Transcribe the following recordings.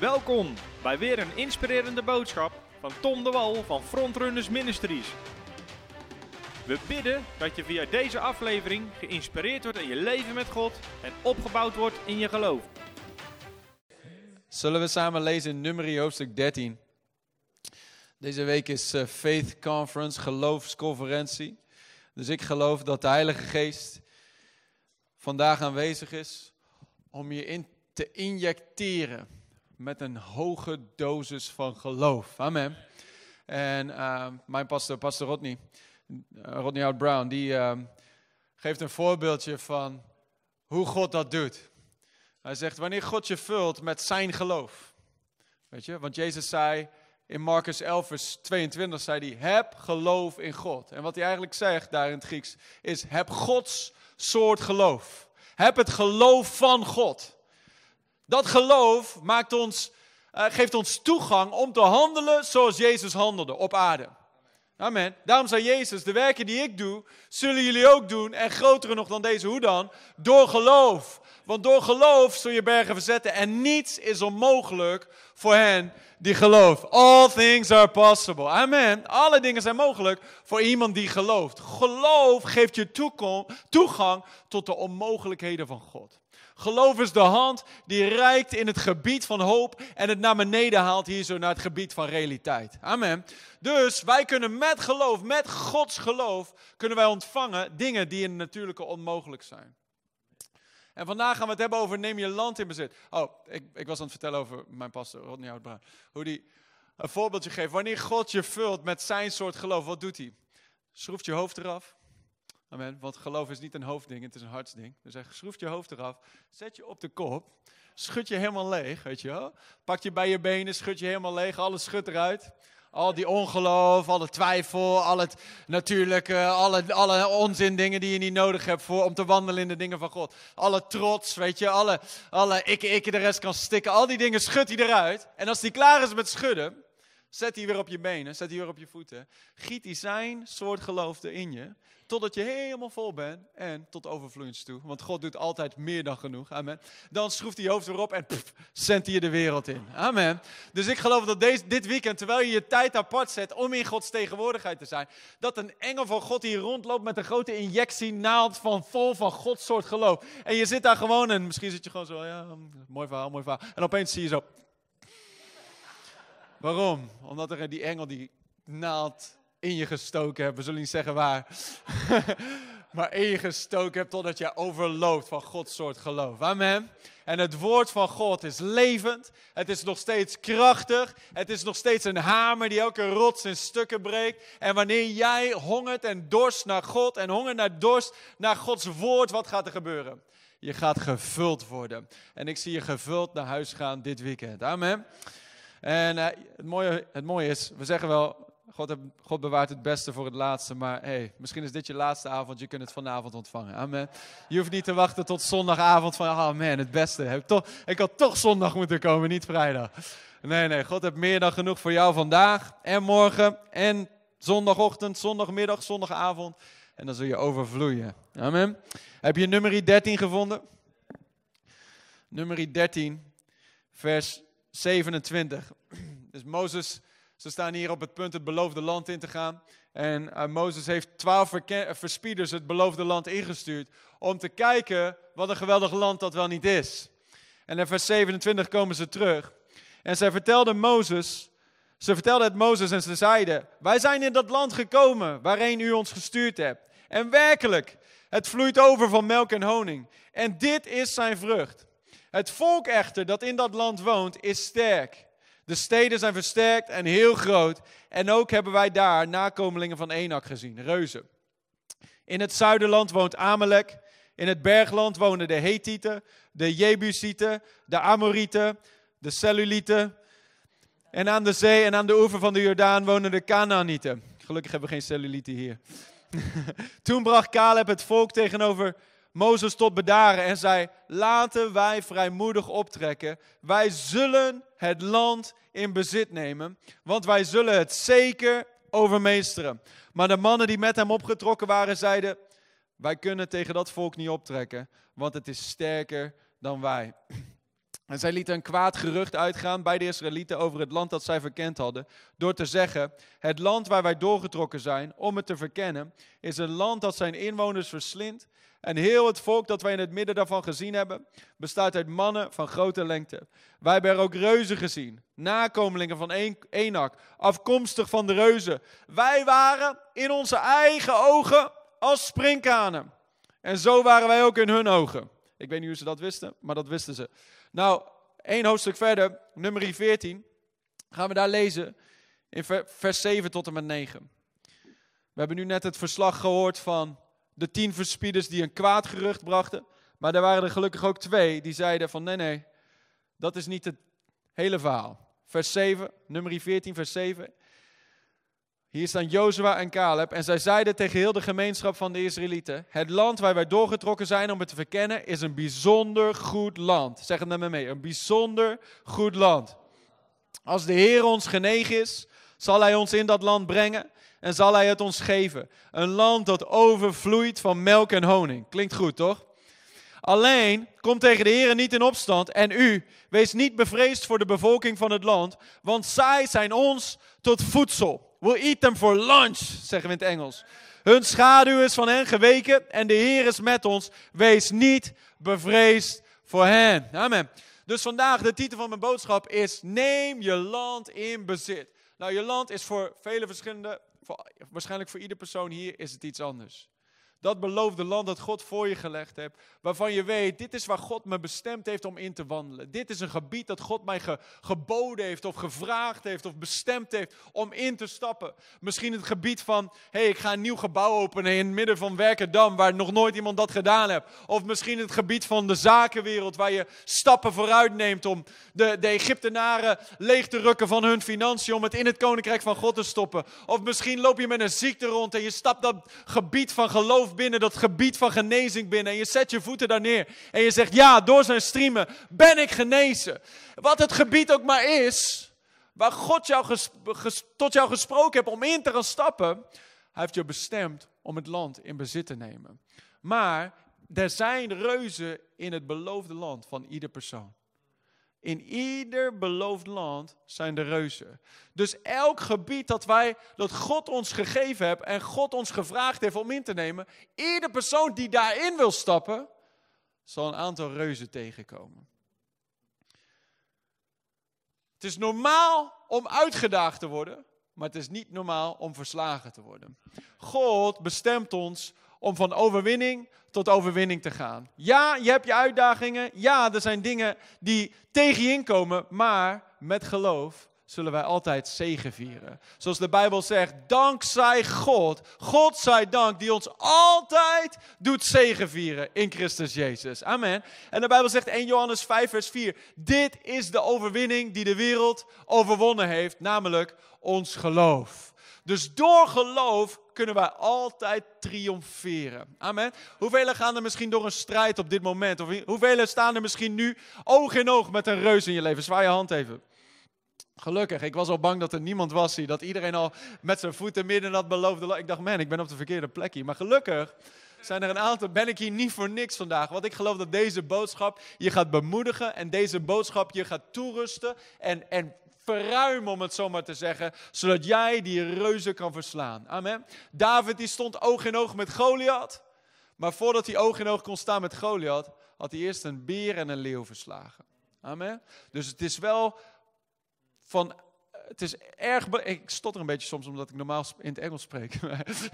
Welkom bij weer een inspirerende boodschap van Tom de Wal van Frontrunners Ministries. We bidden dat je via deze aflevering geïnspireerd wordt in je leven met God en opgebouwd wordt in je geloof. Zullen we samen lezen in Numeri hoofdstuk 13. Deze week is eh, Faith Conference, geloofsconferentie. Dus ik geloof dat de Heilige Geest vandaag aanwezig is om je in te injecteren met een hoge dosis van geloof. Amen. En uh, mijn pastor, pastor Rodney, uh, Rodney Brown, die uh, geeft een voorbeeldje van hoe God dat doet. Hij zegt, wanneer God je vult met zijn geloof. Weet je, want Jezus zei in Marcus 11 vers 22, zei hij, heb geloof in God. En wat hij eigenlijk zegt daar in het Grieks, is heb Gods soort geloof. Heb het geloof van God. Dat geloof maakt ons, uh, geeft ons toegang om te handelen zoals Jezus handelde op aarde. Amen. Daarom zei Jezus, de werken die ik doe, zullen jullie ook doen. En grotere nog dan deze, hoe dan? Door geloof. Want door geloof zul je bergen verzetten. En niets is onmogelijk voor hen die geloven. All things are possible. Amen. Alle dingen zijn mogelijk voor iemand die gelooft. Geloof geeft je toegang tot de onmogelijkheden van God. Geloof is de hand die reikt in het gebied van hoop en het naar beneden haalt hier zo naar het gebied van realiteit. Amen. Dus wij kunnen met geloof, met Gods geloof, kunnen wij ontvangen dingen die in het natuurlijke onmogelijk zijn. En vandaag gaan we het hebben over neem je land in bezit. Oh, ik, ik was aan het vertellen over mijn pastor Rodney Houtbruin. Hoe die een voorbeeldje geeft. Wanneer God je vult met zijn soort geloof, wat doet hij? Schroeft je hoofd eraf. Amen. Want geloof is niet een hoofdding, het is een hartsding. Dus hij schroeft je hoofd eraf, zet je op de kop, schud je helemaal leeg, weet je wel. Pak je bij je benen, schud je helemaal leeg, alles schudt eruit. Al die ongeloof, alle twijfel, al het natuurlijke, alle, alle onzin dingen die je niet nodig hebt voor, om te wandelen in de dingen van God. Alle trots, weet je, alle, alle ik, ik, de rest kan stikken. Al die dingen schudt hij eruit. En als hij klaar is met schudden, zet hij weer op je benen, zet hij weer op je voeten. Giet hij zijn soort geloof in je. Totdat je helemaal vol bent en tot overvloeiends toe. Want God doet altijd meer dan genoeg. Amen. Dan schroeft hij je hoofd erop en pff, zendt hij je de wereld in. Amen. Dus ik geloof dat deze, dit weekend, terwijl je je tijd apart zet om in Gods tegenwoordigheid te zijn, dat een engel van God hier rondloopt met een grote injectie naald van vol van Gods soort geloof. En je zit daar gewoon en misschien zit je gewoon zo, ja, mooi verhaal, mooi verhaal. En opeens zie je zo. Waarom? Omdat er die engel die naald in je gestoken hebt. We zullen niet zeggen waar. maar in je gestoken hebt totdat je overloopt van Gods soort geloof. Amen. En het woord van God is levend. Het is nog steeds krachtig. Het is nog steeds een hamer die elke rots in stukken breekt. En wanneer jij hongert en dorst naar God en honger naar dorst naar Gods woord, wat gaat er gebeuren? Je gaat gevuld worden. En ik zie je gevuld naar huis gaan dit weekend. Amen. En uh, het, mooie, het mooie is, we zeggen wel, God, God, bewaart het beste voor het laatste. Maar hey, misschien is dit je laatste avond. Je kunt het vanavond ontvangen. Amen. Je hoeft niet te wachten tot zondagavond van, oh man, het beste. Ik, toch, ik had toch zondag moeten komen, niet vrijdag. Nee, nee, God heeft meer dan genoeg voor jou vandaag en morgen en zondagochtend, zondagmiddag, zondagavond. En dan zul je overvloeien. Amen. Heb je nummer 13 gevonden? Nummer 13, vers 27. Dus Mozes, ze staan hier op het punt het beloofde land in te gaan. En uh, Mozes heeft twaalf verspieders het beloofde land ingestuurd. Om te kijken wat een geweldig land dat wel niet is. En in vers 27 komen ze terug. En zij vertelden Mozes, ze vertelden het Mozes en ze zeiden: Wij zijn in dat land gekomen waarheen u ons gestuurd hebt. En werkelijk, het vloeit over van melk en honing. En dit is zijn vrucht. Het volk echter dat in dat land woont is sterk. De steden zijn versterkt en heel groot. En ook hebben wij daar nakomelingen van Enak gezien, reuzen. In het zuiderland woont Amalek. In het bergland wonen de Hethieten, de Jebusieten, de Amorieten, de Cellulieten. En aan de zee en aan de oever van de Jordaan wonen de Canaanieten. Gelukkig hebben we geen cellulieten hier. Toen bracht Caleb het volk tegenover Mozes tot bedaren en zei: Laten wij vrijmoedig optrekken. Wij zullen het land in bezit nemen, want wij zullen het zeker overmeesteren. Maar de mannen die met hem opgetrokken waren, zeiden: Wij kunnen tegen dat volk niet optrekken, want het is sterker dan wij. En zij lieten een kwaad gerucht uitgaan bij de Israëlieten over het land dat zij verkend hadden, door te zeggen, het land waar wij doorgetrokken zijn om het te verkennen, is een land dat zijn inwoners verslindt. En heel het volk dat wij in het midden daarvan gezien hebben, bestaat uit mannen van grote lengte. Wij hebben er ook reuzen gezien, nakomelingen van Enak, afkomstig van de reuzen. Wij waren in onze eigen ogen als sprinkhanen. En zo waren wij ook in hun ogen. Ik weet niet hoe ze dat wisten, maar dat wisten ze. Nou, één hoofdstuk verder, nummer 14, gaan we daar lezen in vers 7 tot en met 9. We hebben nu net het verslag gehoord van de tien verspieders die een kwaad gerucht brachten. Maar er waren er gelukkig ook twee die zeiden van nee, nee, dat is niet het hele verhaal. Vers 7, nummer 14, vers 7. Hier staan Jozua en Caleb en zij zeiden tegen heel de gemeenschap van de Israëlieten: Het land waar wij doorgetrokken zijn om het te verkennen is een bijzonder goed land. Zeg het met me mee: een bijzonder goed land. Als de Heer ons genegen is, zal Hij ons in dat land brengen en zal Hij het ons geven. Een land dat overvloeit van melk en honing. Klinkt goed, toch? Alleen, kom tegen de Heer niet in opstand en u, wees niet bevreesd voor de bevolking van het land, want zij zijn ons tot voedsel. We'll eat them for lunch, zeggen we in het Engels. Hun schaduw is van hen geweken en de Heer is met ons. Wees niet bevreesd voor hen. Amen. Dus vandaag de titel van mijn boodschap is: Neem je land in bezit. Nou, je land is voor vele verschillende, voor, waarschijnlijk voor iedere persoon hier is het iets anders. Dat beloofde land dat God voor je gelegd hebt. Waarvan je weet, dit is waar God me bestemd heeft om in te wandelen. Dit is een gebied dat God mij geboden heeft of gevraagd heeft of bestemd heeft om in te stappen. Misschien het gebied van, hé, hey, ik ga een nieuw gebouw openen in het midden van Werkendam waar nog nooit iemand dat gedaan heeft. Of misschien het gebied van de zakenwereld waar je stappen vooruit neemt om de, de Egyptenaren leeg te rukken van hun financiën om het in het koninkrijk van God te stoppen. Of misschien loop je met een ziekte rond en je stapt dat gebied van geloof binnen, dat gebied van genezing binnen. En je zet je voeten daar neer. En je zegt, ja, door zijn streamen ben ik genezen. Wat het gebied ook maar is, waar God jou tot jou gesproken heeft om in te gaan stappen. Hij heeft je bestemd om het land in bezit te nemen. Maar er zijn reuzen in het beloofde land van ieder persoon. In ieder beloofd land zijn er reuzen. Dus elk gebied dat wij, dat God ons gegeven heeft en God ons gevraagd heeft om in te nemen, ieder persoon die daarin wil stappen, zal een aantal reuzen tegenkomen. Het is normaal om uitgedaagd te worden, maar het is niet normaal om verslagen te worden. God bestemt ons om van overwinning tot overwinning te gaan. Ja, je hebt je uitdagingen. Ja, er zijn dingen die tegen je inkomen. Maar met geloof zullen wij altijd zegen vieren. Zoals de Bijbel zegt, dankzij God, God zij dank, die ons altijd doet zegen vieren in Christus Jezus. Amen. En de Bijbel zegt 1 Johannes 5 vers 4, dit is de overwinning die de wereld overwonnen heeft, namelijk ons geloof. Dus door geloof kunnen wij altijd triomferen. Amen. Hoeveel gaan er misschien door een strijd op dit moment? Of hoeveel staan er misschien nu oog in oog met een reus in je leven? Zwaai je hand even. Gelukkig, ik was al bang dat er niemand was hier. Dat iedereen al met zijn voeten midden dat beloofde... Ik dacht, man, ik ben op de verkeerde plek hier. Maar gelukkig zijn er een aantal, ben ik hier niet voor niks vandaag. Want ik geloof dat deze boodschap je gaat bemoedigen en deze boodschap je gaat toerusten en, en verruimen, om het zo maar te zeggen, zodat jij die reuzen kan verslaan. Amen. David die stond oog in oog met Goliath, maar voordat hij oog in oog kon staan met Goliath, had hij eerst een beer en een leeuw verslagen. Amen. Dus het is wel van het is erg. Ik stotter een beetje soms omdat ik normaal in het Engels spreek.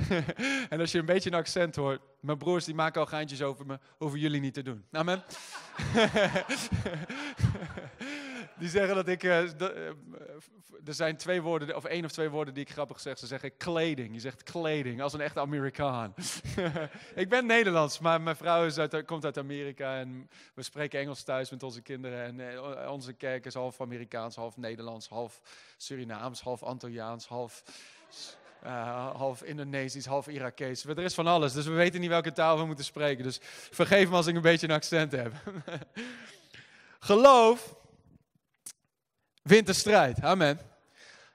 en als je een beetje een accent hoort. Mijn broers die maken al geintjes over me. Hoeven jullie niet te doen. Amen. die zeggen dat ik. Uh, er zijn twee woorden, of één of twee woorden die ik grappig zeg. Ze zeggen kleding. Je zegt kleding, als een echte Amerikaan. ik ben Nederlands, maar mijn vrouw is uit, komt uit Amerika. En we spreken Engels thuis met onze kinderen. En uh, onze kerk is half Amerikaans, half Nederlands, half Surinaams, half Antilliaans, half. Half Indonesisch, half Irakees. Er is van alles, dus we weten niet welke taal we moeten spreken. Dus vergeef me als ik een beetje een accent heb. Geloof wint de strijd. Amen.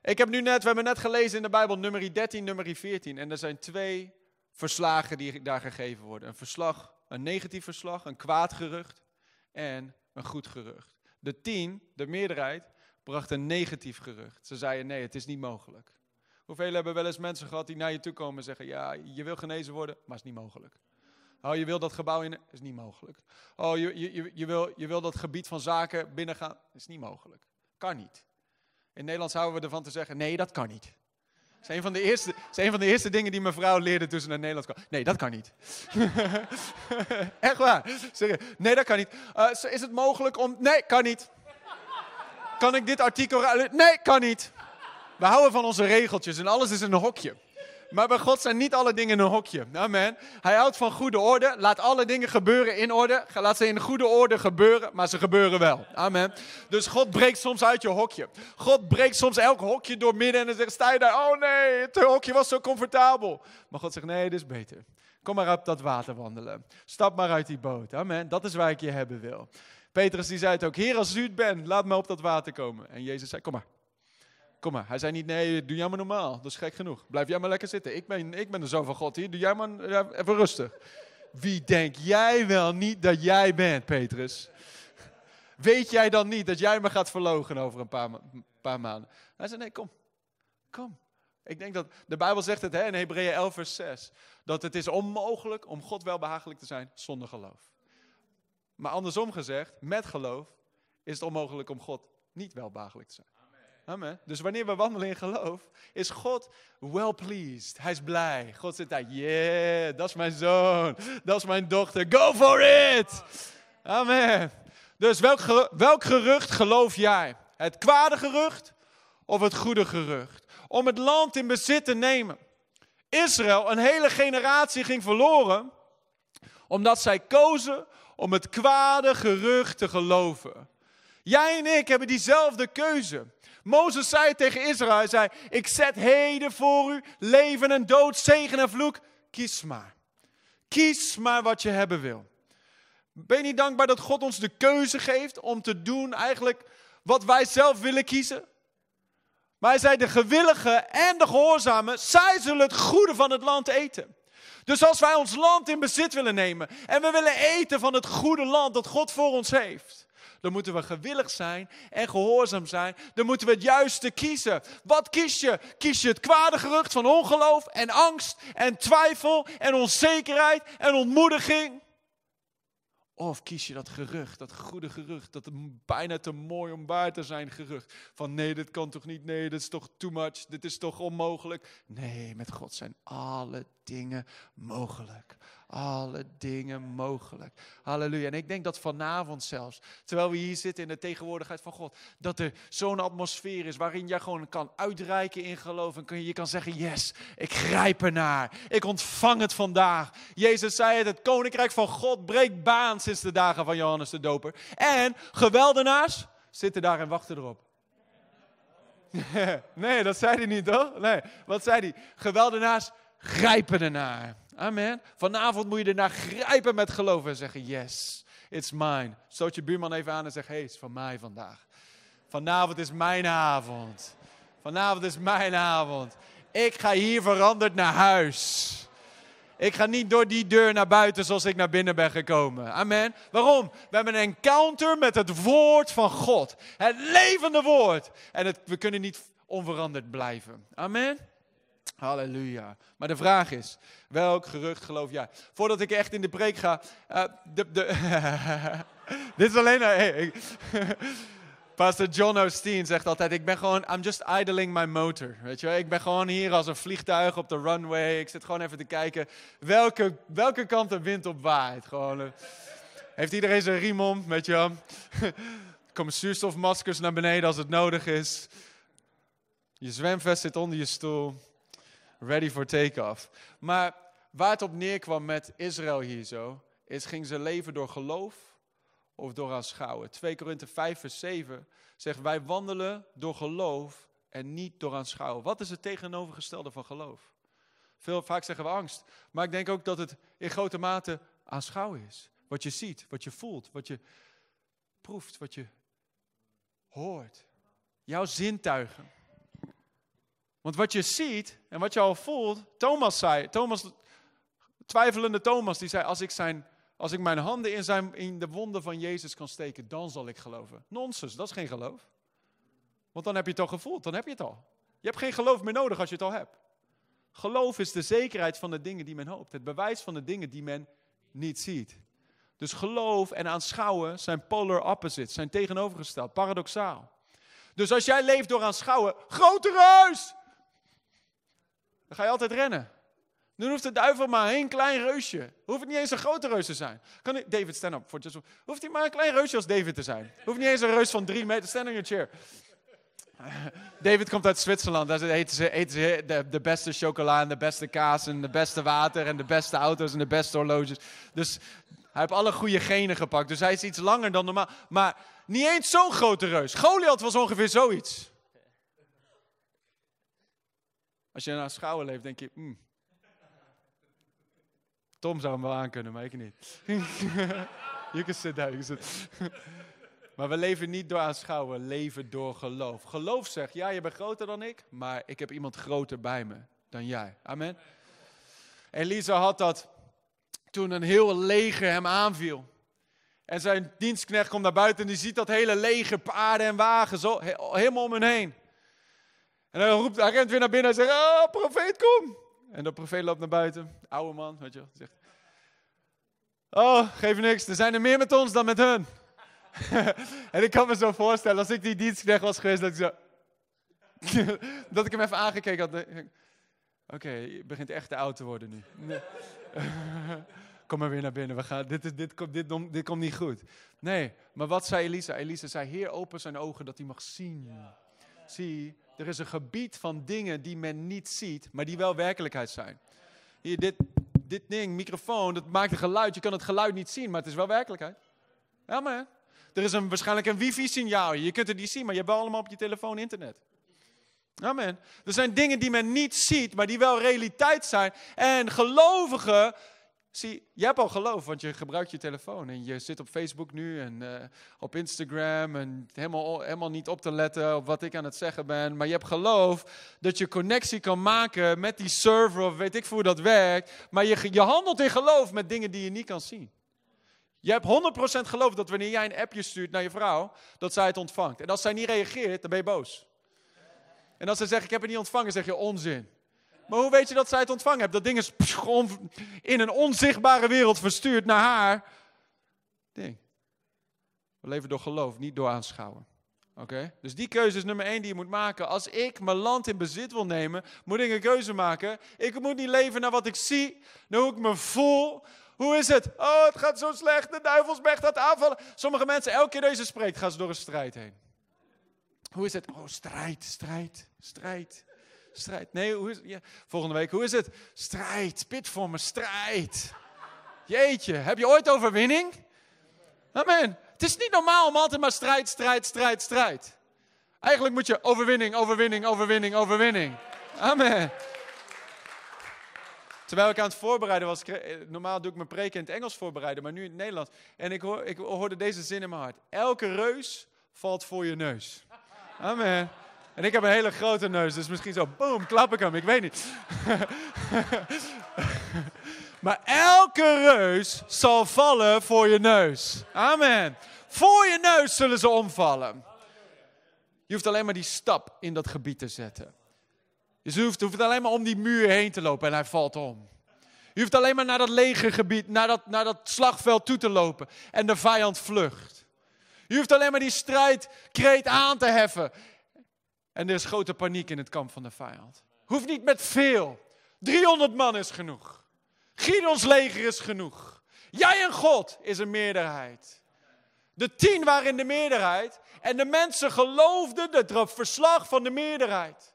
Ik heb nu net, we hebben net gelezen in de Bijbel nummer 13, nummer 14. En er zijn twee verslagen die daar gegeven worden. Een verslag, een negatief verslag, een kwaad gerucht en een goed gerucht. De tien, de meerderheid, bracht een negatief gerucht. Ze zeiden nee, het is niet mogelijk. Hoeveel hebben wel eens mensen gehad die naar je toe komen en zeggen: Ja, je wil genezen worden, maar het is niet mogelijk. Oh, je wil dat gebouw in, is niet mogelijk. Oh, je, je, je, wil, je wil dat gebied van zaken binnengaan, is niet mogelijk. Kan niet. In Nederland houden we ervan te zeggen: Nee, dat kan niet. Dat is een van de eerste, is een van de eerste dingen die mijn vrouw leerde toen ze naar Nederland kwam. Nee, dat kan niet. Echt waar. Nee, dat kan niet. Uh, is het mogelijk om. Nee, kan niet. Kan ik dit artikel. Nee, kan niet. We houden van onze regeltjes en alles is in een hokje. Maar bij God zijn niet alle dingen in een hokje. Amen. Hij houdt van goede orde. Laat alle dingen gebeuren in orde. Laat ze in goede orde gebeuren, maar ze gebeuren wel. Amen. Dus God breekt soms uit je hokje. God breekt soms elk hokje door midden en dan zegt, sta je daar, oh nee, het hokje was zo comfortabel. Maar God zegt, nee, dit is beter. Kom maar op dat water wandelen. Stap maar uit die boot. Amen. Dat is waar ik je hebben wil. Petrus die zei het ook, Heer als u het bent, laat me op dat water komen. En Jezus zei, kom maar. Kom maar. Hij zei niet, nee, doe jij maar normaal. Dat is gek genoeg. Blijf jij maar lekker zitten. Ik ben, ik ben de zoon van God hier. Doe jij maar even rustig. Wie denk jij wel niet dat jij bent, Petrus? Weet jij dan niet dat jij me gaat verlogen over een paar, paar maanden? Hij zei, nee, kom. Kom. Ik denk dat de Bijbel zegt het hè, in Hebreeën 11 vers 6. Dat het is onmogelijk om God welbehagelijk te zijn zonder geloof. Maar andersom gezegd, met geloof is het onmogelijk om God niet welbehagelijk te zijn. Amen. Dus wanneer we wandelen in geloof, is God well pleased. Hij is blij. God zit daar, yeah, dat is mijn zoon, dat is mijn dochter, go for it. Amen. Dus welk, welk gerucht geloof jij? Het kwade gerucht of het goede gerucht? Om het land in bezit te nemen. Israël, een hele generatie ging verloren, omdat zij kozen om het kwade gerucht te geloven. Jij en ik hebben diezelfde keuze. Mozes zei tegen Israël, hij zei, ik zet heden voor u leven en dood, zegen en vloek. Kies maar. Kies maar wat je hebben wil. Ben je niet dankbaar dat God ons de keuze geeft om te doen eigenlijk wat wij zelf willen kiezen? Maar hij zei, de gewillige en de gehoorzamen, zij zullen het goede van het land eten. Dus als wij ons land in bezit willen nemen en we willen eten van het goede land dat God voor ons heeft, dan moeten we gewillig zijn en gehoorzaam zijn. Dan moeten we het juiste kiezen. Wat kies je? Kies je het kwade gerucht van ongeloof en angst en twijfel en onzekerheid en ontmoediging? Of kies je dat gerucht, dat goede gerucht, dat bijna te mooi om waar te zijn gerucht. Van nee, dit kan toch niet, nee, dit is toch too much, dit is toch onmogelijk. Nee, met God zijn alle dingen mogelijk alle dingen mogelijk. Halleluja. En ik denk dat vanavond zelfs, terwijl we hier zitten in de tegenwoordigheid van God, dat er zo'n atmosfeer is waarin jij gewoon kan uitreiken in geloof. En je, je kan zeggen, yes, ik grijp ernaar. Ik ontvang het vandaag. Jezus zei het, het koninkrijk van God breekt baan sinds de dagen van Johannes de Doper. En geweldenaars zitten daar en wachten erop. Nee, dat zei hij niet, toch? Nee, wat zei hij? Geweldenaars grijpen ernaar. Amen. Vanavond moet je ernaar grijpen met geloof en zeggen: Yes, it's mine. Stoot je buurman even aan en zeg: Hey, het is van mij vandaag. Vanavond is mijn avond. Vanavond is mijn avond. Ik ga hier veranderd naar huis. Ik ga niet door die deur naar buiten zoals ik naar binnen ben gekomen. Amen. Waarom? We hebben een encounter met het woord van God. Het levende woord. En het, we kunnen niet onveranderd blijven. Amen. Halleluja. Maar de vraag is, welk gerucht geloof jij? Voordat ik echt in de preek ga, uh, de, de dit is alleen... Hey, Pastor John Osteen zegt altijd, ik ben gewoon, I'm just idling my motor. Weet je Ik ben gewoon hier als een vliegtuig op de runway. Ik zit gewoon even te kijken welke, welke kant de wind op waait. Gewoon, uh, heeft iedereen zijn riem om, weet je wel? komen zuurstofmaskers naar beneden als het nodig is. Je zwemvest zit onder je stoel ready for take-off. Maar waar het op neerkwam met Israël hier zo, is ging ze leven door geloof of door aanschouwen. 2 Korinthe 5 vers 7 zegt wij wandelen door geloof en niet door aanschouwen. Wat is het tegenovergestelde van geloof? Veel, vaak zeggen we angst, maar ik denk ook dat het in grote mate aanschouwen is. Wat je ziet, wat je voelt, wat je proeft, wat je hoort. Jouw zintuigen. Want wat je ziet en wat je al voelt, Thomas zei, Thomas, twijfelende Thomas, die zei, als ik zijn Als ik mijn handen in, zijn, in de wonden van Jezus kan steken, dan zal ik geloven. Nonsens, dat is geen geloof. Want dan heb je het al gevoeld, dan heb je het al. Je hebt geen geloof meer nodig als je het al hebt. Geloof is de zekerheid van de dingen die men hoopt. Het bewijs van de dingen die men niet ziet. Dus geloof en aanschouwen zijn polar opposites, zijn tegenovergesteld, paradoxaal. Dus als jij leeft door aanschouwen, grotere huis, dan ga je altijd rennen. Dan hoeft de duivel maar een klein reusje. Hoeft het niet eens een grote reus te zijn. Kan David, stand up. For just, hoeft hij maar een klein reusje als David te zijn. Hoeft niet eens een reus van drie meter. Stand in your chair. David komt uit Zwitserland. Daar eten ze, eten ze de, de, beste chocola en de beste kaas en de beste water en de beste auto's en de beste horloges. Dus hij heeft alle goede genen gepakt. Dus hij is iets langer dan normaal. Maar niet eens zo'n grote reus. Goliath was ongeveer zoiets. Als je naar schouwen leeft, denk je... Mm. Tom zou hem wel aankunnen, maar ik niet. je kunt zitten, Maar we leven niet door aanschouwen, we leven door geloof. Geloof zegt, ja, je bent groter dan ik, maar ik heb iemand groter bij me dan jij. Amen. Elisa had dat toen een heel leger hem aanviel. En zijn dienstknecht komt naar buiten en die ziet dat hele leger, paarden en wagens, helemaal om hem heen. En hij, roept, hij rent weer naar binnen en zegt, oh, profeet, kom. En de profeet loopt naar buiten, oude man, weet je zegt, oh, geef niks, er zijn er meer met ons dan met hun. en ik kan me zo voorstellen, als ik die dienstknecht was geweest, dat ik zo... dat ik hem even aangekeken had. Oké, je begint echt te oud te worden nu. Kom maar weer naar binnen. We gaan, dit, is, dit, komt, dit, dit komt niet goed. Nee, maar wat zei Elisa? Elisa zei, Heer, open zijn ogen dat hij mag zien. Zie, er is een gebied van dingen die men niet ziet, maar die wel werkelijkheid zijn. Hier, dit, dit ding, microfoon, dat maakt een geluid. Je kan het geluid niet zien, maar het is wel werkelijkheid. Maar er is een, waarschijnlijk een wifi-signaal. Je kunt het niet zien, maar je hebt wel allemaal op je telefoon internet. Amen. Er zijn dingen die men niet ziet, maar die wel realiteit zijn. En gelovigen, zie, je hebt al geloof, want je gebruikt je telefoon. En je zit op Facebook nu en uh, op Instagram en helemaal, helemaal niet op te letten op wat ik aan het zeggen ben. Maar je hebt geloof dat je connectie kan maken met die server of weet ik hoe dat werkt. Maar je, je handelt in geloof met dingen die je niet kan zien. Je hebt 100% geloof dat wanneer jij een appje stuurt naar je vrouw, dat zij het ontvangt. En als zij niet reageert, dan ben je boos. En als ze zegt, ik heb het niet ontvangen, zeg je onzin. Maar hoe weet je dat zij het ontvangen hebt? Dat ding is in een onzichtbare wereld verstuurd naar haar. Ding. We leven door geloof, niet door aanschouwen. Oké? Dus die keuze is nummer één die je moet maken. Als ik mijn land in bezit wil nemen, moet ik een keuze maken. Ik moet niet leven naar wat ik zie, naar hoe ik me voel. Hoe is het? Oh, het gaat zo slecht. De duivelsbecht gaat aanvallen. Sommige mensen, elke keer deze spreekt, gaan ze door een strijd heen. Hoe is het? Oh, strijd, strijd, strijd, strijd. Nee, hoe is volgende week, hoe is het? Strijd, pit voor me, strijd. Jeetje, heb je ooit overwinning? Amen. Het is niet normaal om altijd maar strijd, strijd, strijd, strijd. Eigenlijk moet je overwinning, overwinning, overwinning, overwinning. Amen. Terwijl ik aan het voorbereiden was, eh, normaal doe ik mijn preek in het Engels voorbereiden, maar nu in het Nederlands. En ik, hoor, ik hoorde deze zin in mijn hart. Elke reus valt voor je neus. Amen. En ik heb een hele grote neus, dus misschien zo, boom, klap ik hem, ik weet niet. maar elke reus zal vallen voor je neus. Amen. Voor je neus zullen ze omvallen. Je hoeft alleen maar die stap in dat gebied te zetten. Je hoeft, hoeft alleen maar om die muur heen te lopen en hij valt om. Je hoeft alleen maar naar dat legergebied, naar dat, naar dat slagveld toe te lopen en de vijand vlucht. Je hoeft alleen maar die strijdkreet aan te heffen. En er is grote paniek in het kamp van de vijand. Hoeft niet met veel. 300 man is genoeg. Gideons leger is genoeg. Jij en God is een meerderheid. De tien waren in de meerderheid en de mensen geloofden het verslag van de meerderheid.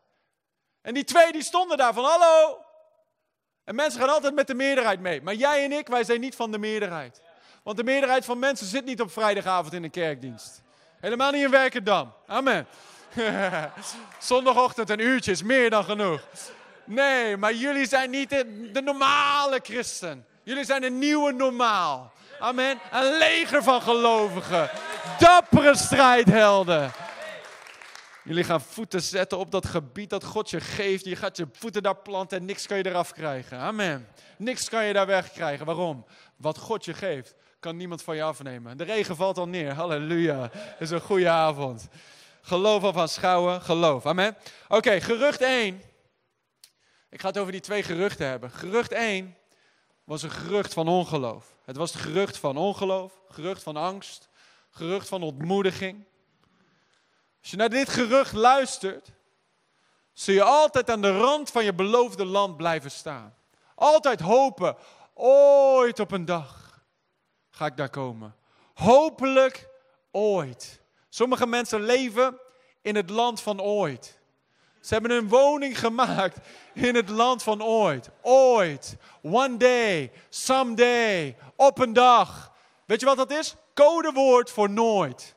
En die twee die stonden daar van hallo. En mensen gaan altijd met de meerderheid mee. Maar jij en ik, wij zijn niet van de meerderheid. Want de meerderheid van mensen zit niet op vrijdagavond in een kerkdienst. Helemaal niet in Werkendam. Amen. Zondagochtend een uurtje is meer dan genoeg. Nee, maar jullie zijn niet de, normale christen. Jullie zijn een nieuwe normaal. Amen. Een leger van gelovigen. Dappere strijdhelden. Jullie gaan voeten zetten op dat gebied dat God je geeft. Je gaat je voeten daar planten en niks kan je eraf krijgen. Amen. Niks kan je daar wegkrijgen. Waarom? Wat God je geeft, kan niemand van je afnemen. De regen valt al neer. Halleluja. Het is een goede avond. Geloof of aanschouwen, geloof. Amen. Oké, gerucht 1. Ik ga het over die twee geruchten hebben. Gerucht 1 was een gerucht van ongeloof. Het was het gerucht van ongeloof, gerucht van angst, gerucht van ontmoediging. Als je naar dit gerucht luistert, zul je altijd aan de rand van je beloofde land blijven staan. Altijd hopen, ooit op een dag ga ik daar komen. Hopelijk ooit. Sommige mensen leven in het land van ooit. Ze hebben een woning gemaakt in het land van ooit. Ooit. One day. Someday. Op een dag. Weet je wat dat is? Codewoord voor nooit.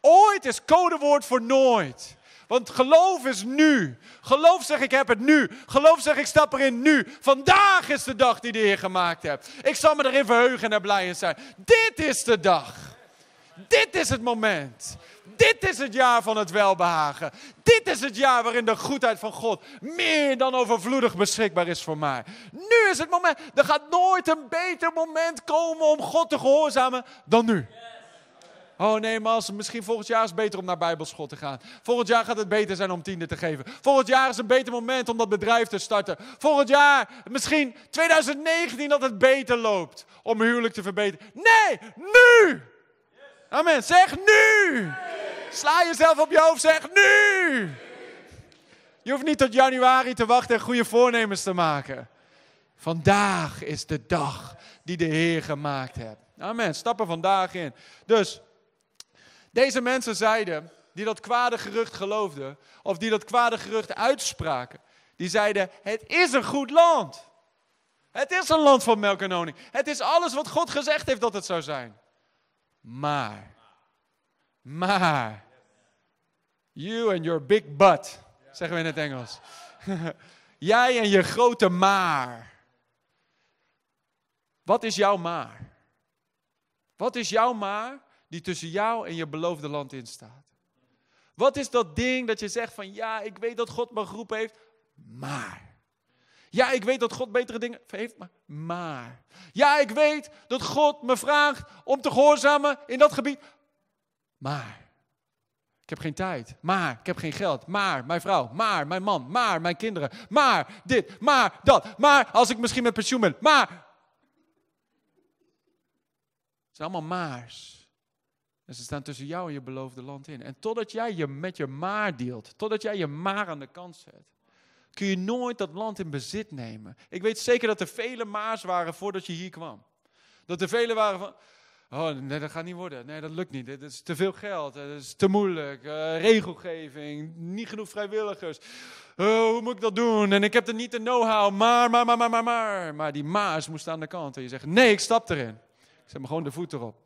Ooit is codewoord voor nooit. Want geloof is nu. Geloof zeg ik heb het nu. Geloof zeg ik stap erin nu. Vandaag is de dag die de Heer gemaakt hebt. Ik zal me erin verheugen en blij in zijn. Dit is de dag. Dit is het moment. Dit is het jaar van het welbehagen. Dit is het jaar waarin de goedheid van God meer dan overvloedig beschikbaar is voor mij. Nu is het moment. Er gaat nooit een beter moment komen om God te gehoorzamen dan nu. Oh nee, Mas, misschien volgend jaar is het beter om naar Bijbelschool te gaan. Volgend jaar gaat het beter zijn om tiende te geven. Volgend jaar is een beter moment om dat bedrijf te starten. Volgend jaar, misschien 2019, dat het beter loopt om huwelijk te verbeteren. Nee, nu! Amen. Zeg nu! Sla jezelf op je hoofd, zeg nu! Je hoeft niet tot januari te wachten en goede voornemens te maken. Vandaag is de dag die de Heer gemaakt heeft. Amen. Stap er vandaag in. Dus, deze mensen zeiden, die dat kwade gerucht geloofden, of die dat kwade gerucht uitspraken, die zeiden: Het is een goed land. Het is een land van melk en honing. Het is alles wat God gezegd heeft dat het zou zijn. Maar, maar, you and your big butt, zeggen we in het Engels. Jij en je grote maar. Wat is jouw maar? Wat is jouw maar die tussen jou en je beloofde land in staat? Wat is dat ding dat je zegt van ja, ik weet dat God me geroepen heeft, maar. Ja, ik weet dat God betere dingen heeft, maar. Ja, ik weet dat God me vraagt om te gehoorzamen in dat gebied, maar. Ik heb geen tijd, maar. Ik heb geen geld, maar. Mijn vrouw, maar. Mijn man, maar. Mijn kinderen, maar. Dit, maar. Dat, maar. Als ik misschien met pensioen ben, maar. Het zijn allemaal maars. En ze staan tussen jou en je beloofde land in. En totdat jij je met je maar deelt, totdat jij je maar aan de kant zet, kun je nooit dat land in bezit nemen. Ik weet zeker dat er vele maars waren voordat je hier kwam. Dat er vele waren van, oh nee, dat gaat niet worden. Nee, dat lukt niet. Dit is te veel geld. Het is te moeilijk. Uh, regelgeving, niet genoeg vrijwilligers. Oh, hoe moet ik dat doen? En ik heb er niet de know-how. Maar, maar, maar, maar, maar, maar. Maar die maars moest aan de kant. En je zegt, nee, ik stap erin. Ik zet me gewoon de voet erop.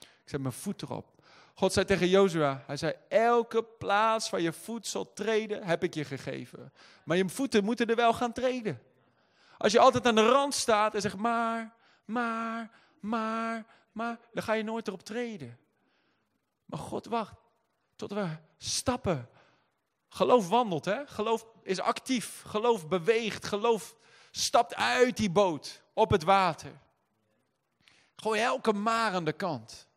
Ik zet mijn voet erop. God zei tegen Jozua, hij zei, elke plaats waar je voet zal treden, heb ik je gegeven. Maar je voeten moeten er wel gaan treden. Als je altijd aan de rand staat en zegt, maar, maar, maar, maar, dan ga je nooit erop treden. Maar God wacht tot we stappen. Geloof wandelt, hè? Geloof is actief. Geloof beweegt. Geloof stapt uit die boot op het water. Gooi elke maar aan de kant.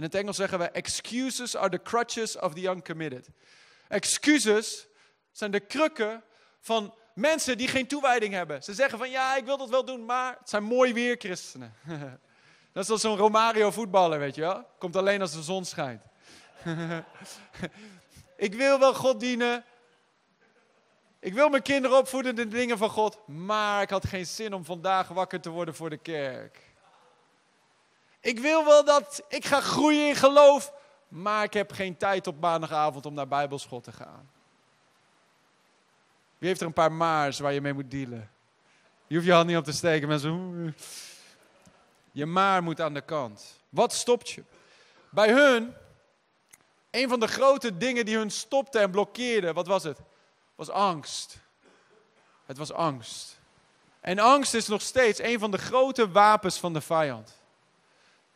In het Engels zeggen we: Excuses are the crutches of the uncommitted. Excuses zijn de krukken van mensen die geen toewijding hebben. Ze zeggen van ja, ik wil dat wel doen, maar het zijn mooi weer christenen. Dat is als zo'n Romario voetballer, weet je wel. Komt alleen als de zon schijnt. ik wil wel God dienen. Ik wil mijn kinderen opvoeden in de dingen van God. Maar ik had geen zin om vandaag wakker te worden voor de kerk. Ik wil wel dat ik ga groeien in geloof, maar ik heb geen tijd op maandagavond om naar Bijbelschool te gaan. Wie heeft er een paar maars waar je mee moet dealen? Je hoeft je hand niet op te steken. Mensen, je maar moet aan de kant. Wat stopt je? Bij hun, een van de grote dingen die hun stopte en blokkeerde, wat was het? Was angst. Het was angst. En angst is nog steeds een van de grote wapens van de vijand.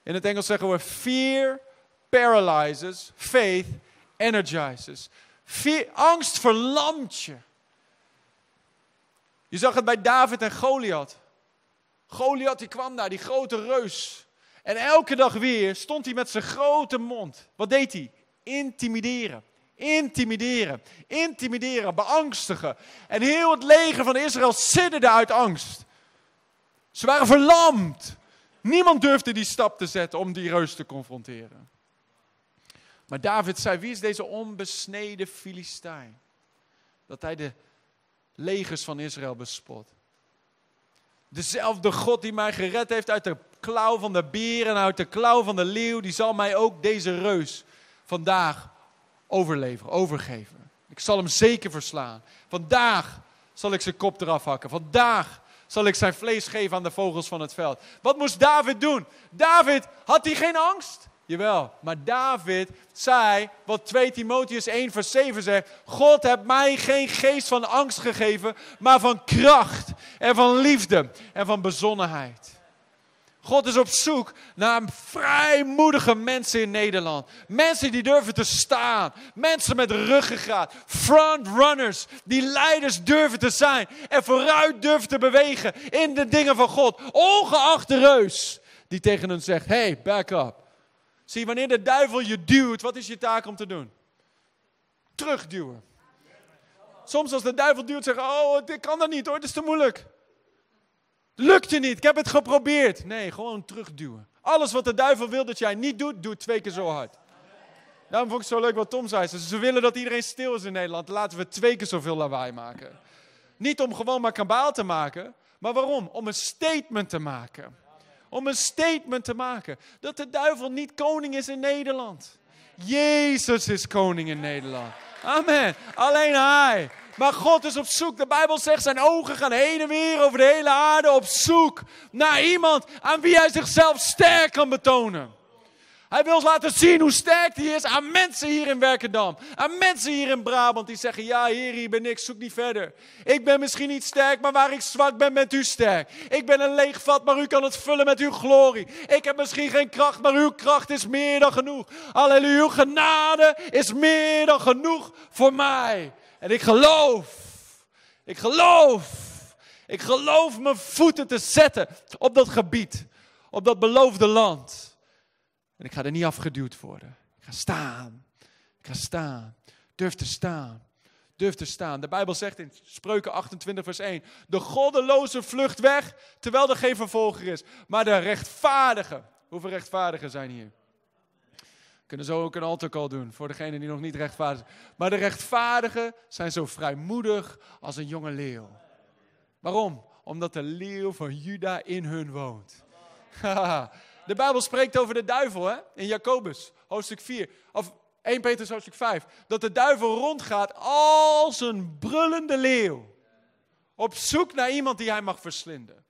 In het Engels zeggen we: Fear paralyzes, faith energizes. Ve- angst verlamt je. Je zag het bij David en Goliath. Goliath die kwam daar, die grote reus. En elke dag weer stond hij met zijn grote mond. Wat deed hij? Intimideren. Intimideren. Intimideren. Beangstigen. En heel het leger van Israël sidderde uit angst. Ze waren verlamd. Niemand durfde die stap te zetten om die reus te confronteren. Maar David zei: Wie is deze onbesneden Filistijn? Dat hij de legers van Israël bespot. Dezelfde God die mij gered heeft uit de klauw van de beer en uit de klauw van de leeuw, die zal mij ook deze reus vandaag overleveren, overgeven. Ik zal hem zeker verslaan. Vandaag zal ik zijn kop eraf hakken. Vandaag zal ik zijn vlees geven aan de vogels van het veld. Wat moest David doen? David, had hij geen angst? Jawel, maar David zei, wat 2 Timotheus 1 vers 7 zegt, God heeft mij geen geest van angst gegeven, maar van kracht en van liefde en van bezonnenheid. God is op zoek naar vrijmoedige mensen in Nederland. Mensen die durven te staan. Mensen met ruggengraat. Frontrunners. Die leiders durven te zijn. En vooruit durven te bewegen in de dingen van God. Ongeacht de reus die tegen hen zegt, hey, back up. Zie, wanneer de duivel je duwt, wat is je taak om te doen? Terugduwen. Soms als de duivel duwt, zeggen, oh, ik kan dat niet hoor, het is te moeilijk. Lukt je niet, ik heb het geprobeerd. Nee, gewoon terugduwen. Alles wat de duivel wil dat jij niet doet, doe twee keer zo hard. Daarom vond ik het zo leuk wat Tom zei. Ze willen dat iedereen stil is in Nederland. Laten we twee keer zoveel lawaai maken. Niet om gewoon maar kabaal te maken. Maar waarom? Om een statement te maken. Om een statement te maken. Dat de duivel niet koning is in Nederland. Jezus is koning in Nederland. Amen. Alleen hij. Maar God is op zoek. De Bijbel zegt zijn ogen gaan heen en weer over de hele aarde op zoek naar iemand aan wie hij zichzelf sterk kan betonen. Hij wil laten zien hoe sterk hij is aan mensen hier in Werkendam. Aan mensen hier in Brabant die zeggen, ja heer, hier ben ik, zoek niet verder. Ik ben misschien niet sterk, maar waar ik zwak ben, bent u sterk. Ik ben een leeg vat, maar u kan het vullen met uw glorie. Ik heb misschien geen kracht, maar uw kracht is meer dan genoeg. Halleluja, uw genade is meer dan genoeg voor mij. En ik geloof, ik geloof, ik geloof mijn voeten te zetten op dat gebied, op dat beloofde land. Ik ga er niet afgeduwd worden. Ik ga staan. Ik ga staan. Durf te staan. Durf te staan. De Bijbel zegt in Spreuken 28, vers 1: De goddeloze vlucht weg, terwijl er geen vervolger is. Maar de rechtvaardige. Hoeveel rechtvaardigen zijn hier? We kunnen zo ook een altarcall doen voor degene die nog niet rechtvaardig zijn. Maar de rechtvaardigen zijn zo vrijmoedig als een jonge leeuw. Waarom? Omdat de leeuw van Juda in hun woont. De Bijbel spreekt over de duivel hè? in Jacobus, hoofdstuk 4. Of 1 Petrus hoofdstuk 5. Dat de duivel rondgaat als een brullende leeuw. Op zoek naar iemand die hij mag verslinden.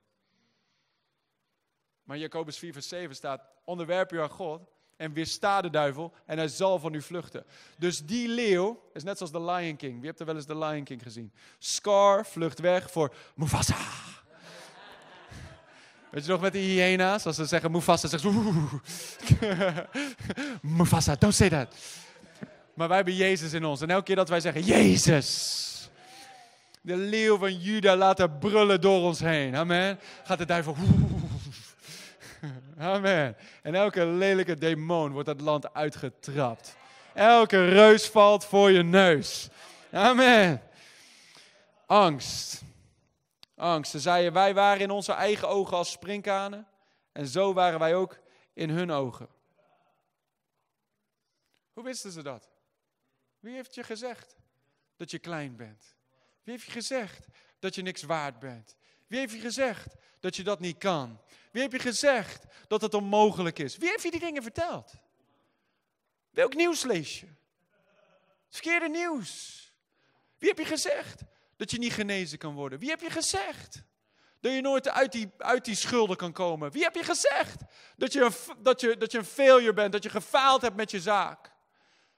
Maar Jacobus 4 vers 7 staat, onderwerp u aan God en weersta de duivel en hij zal van u vluchten. Dus die leeuw is net zoals de Lion King. Wie hebt er wel eens de Lion King gezien? Scar vlucht weg voor Mufasa. Weet je nog met die hyena's? Als ze zeggen Mufasa, zeggen ze... Mufasa, don't say that. Maar wij hebben Jezus in ons. En elke keer dat wij zeggen, Jezus. De leeuw van Juda laten brullen door ons heen. Amen. Gaat de duivel... Amen. En elke lelijke demon wordt het land uitgetrapt. Elke reus valt voor je neus. Amen. Angst. Angst. Ze zeiden, wij waren in onze eigen ogen als sprinkhanen. En zo waren wij ook in hun ogen. Hoe wisten ze dat? Wie heeft je gezegd dat je klein bent? Wie heeft je gezegd dat je niks waard bent? Wie heeft je gezegd dat je dat niet kan? Wie heeft je gezegd dat het onmogelijk is? Wie heeft je die dingen verteld? Welk nieuws lees je? Het verkeerde nieuws. Wie heb je gezegd dat je niet genezen kan worden? Wie heb je gezegd dat je nooit uit die, uit die schulden kan komen? Wie heb je gezegd dat je, een, dat, je, dat je een failure bent, dat je gefaald hebt met je zaak?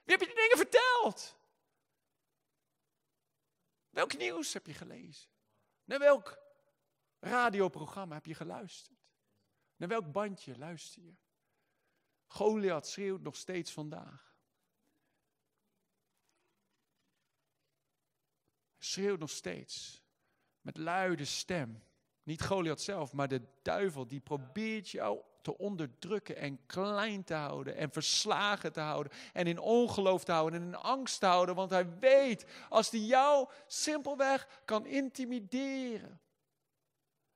Wie heb je die dingen verteld? Welk nieuws heb je gelezen? Naar welk radioprogramma heb je geluisterd? Naar welk bandje luister je? Goliath schreeuwt nog steeds vandaag. Schreeuwt nog steeds met luide stem. Niet Goliath zelf, maar de duivel die probeert jou te onderdrukken en klein te houden en verslagen te houden en in ongeloof te houden en in angst te houden, want hij weet als hij jou simpelweg kan intimideren,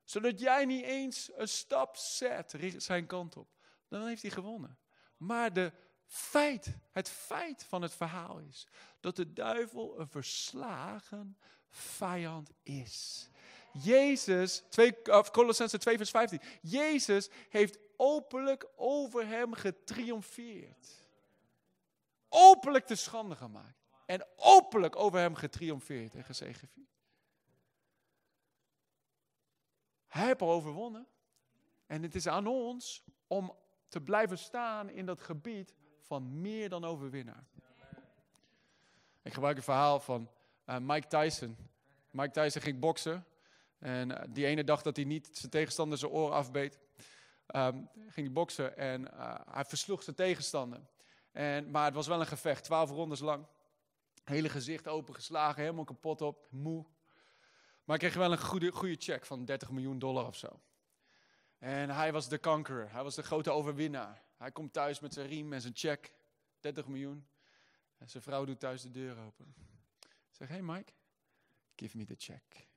zodat jij niet eens een stap zet zijn kant op, dan heeft hij gewonnen. Maar de feit, het feit van het verhaal is dat de duivel een verslagen vijand is. Jezus, 2, Colossense 2 vers 15, Jezus heeft openlijk over hem getriomfeerd. Openlijk te schande gemaakt. En openlijk over hem getriomfeerd en gezegevierd. Hij heeft overwonnen. En het is aan ons om te blijven staan in dat gebied van meer dan overwinnaar. Ik gebruik een verhaal van uh, Mike Tyson. Mike Tyson ging boksen. En uh, die ene dag dat hij niet zijn tegenstander zijn oor afbeet, um, ging hij boksen en uh, hij versloeg zijn tegenstander. En, maar het was wel een gevecht, twaalf rondes lang. Hele gezicht opengeslagen, helemaal kapot op, moe. Maar hij kreeg wel een goede, goede check van 30 miljoen dollar of zo. En hij was de conqueror, hij was de grote overwinnaar. Hij komt thuis met zijn riem en zijn check, 30 miljoen. En zijn vrouw doet thuis de deur open. Zeg, hey Mike, give me the check.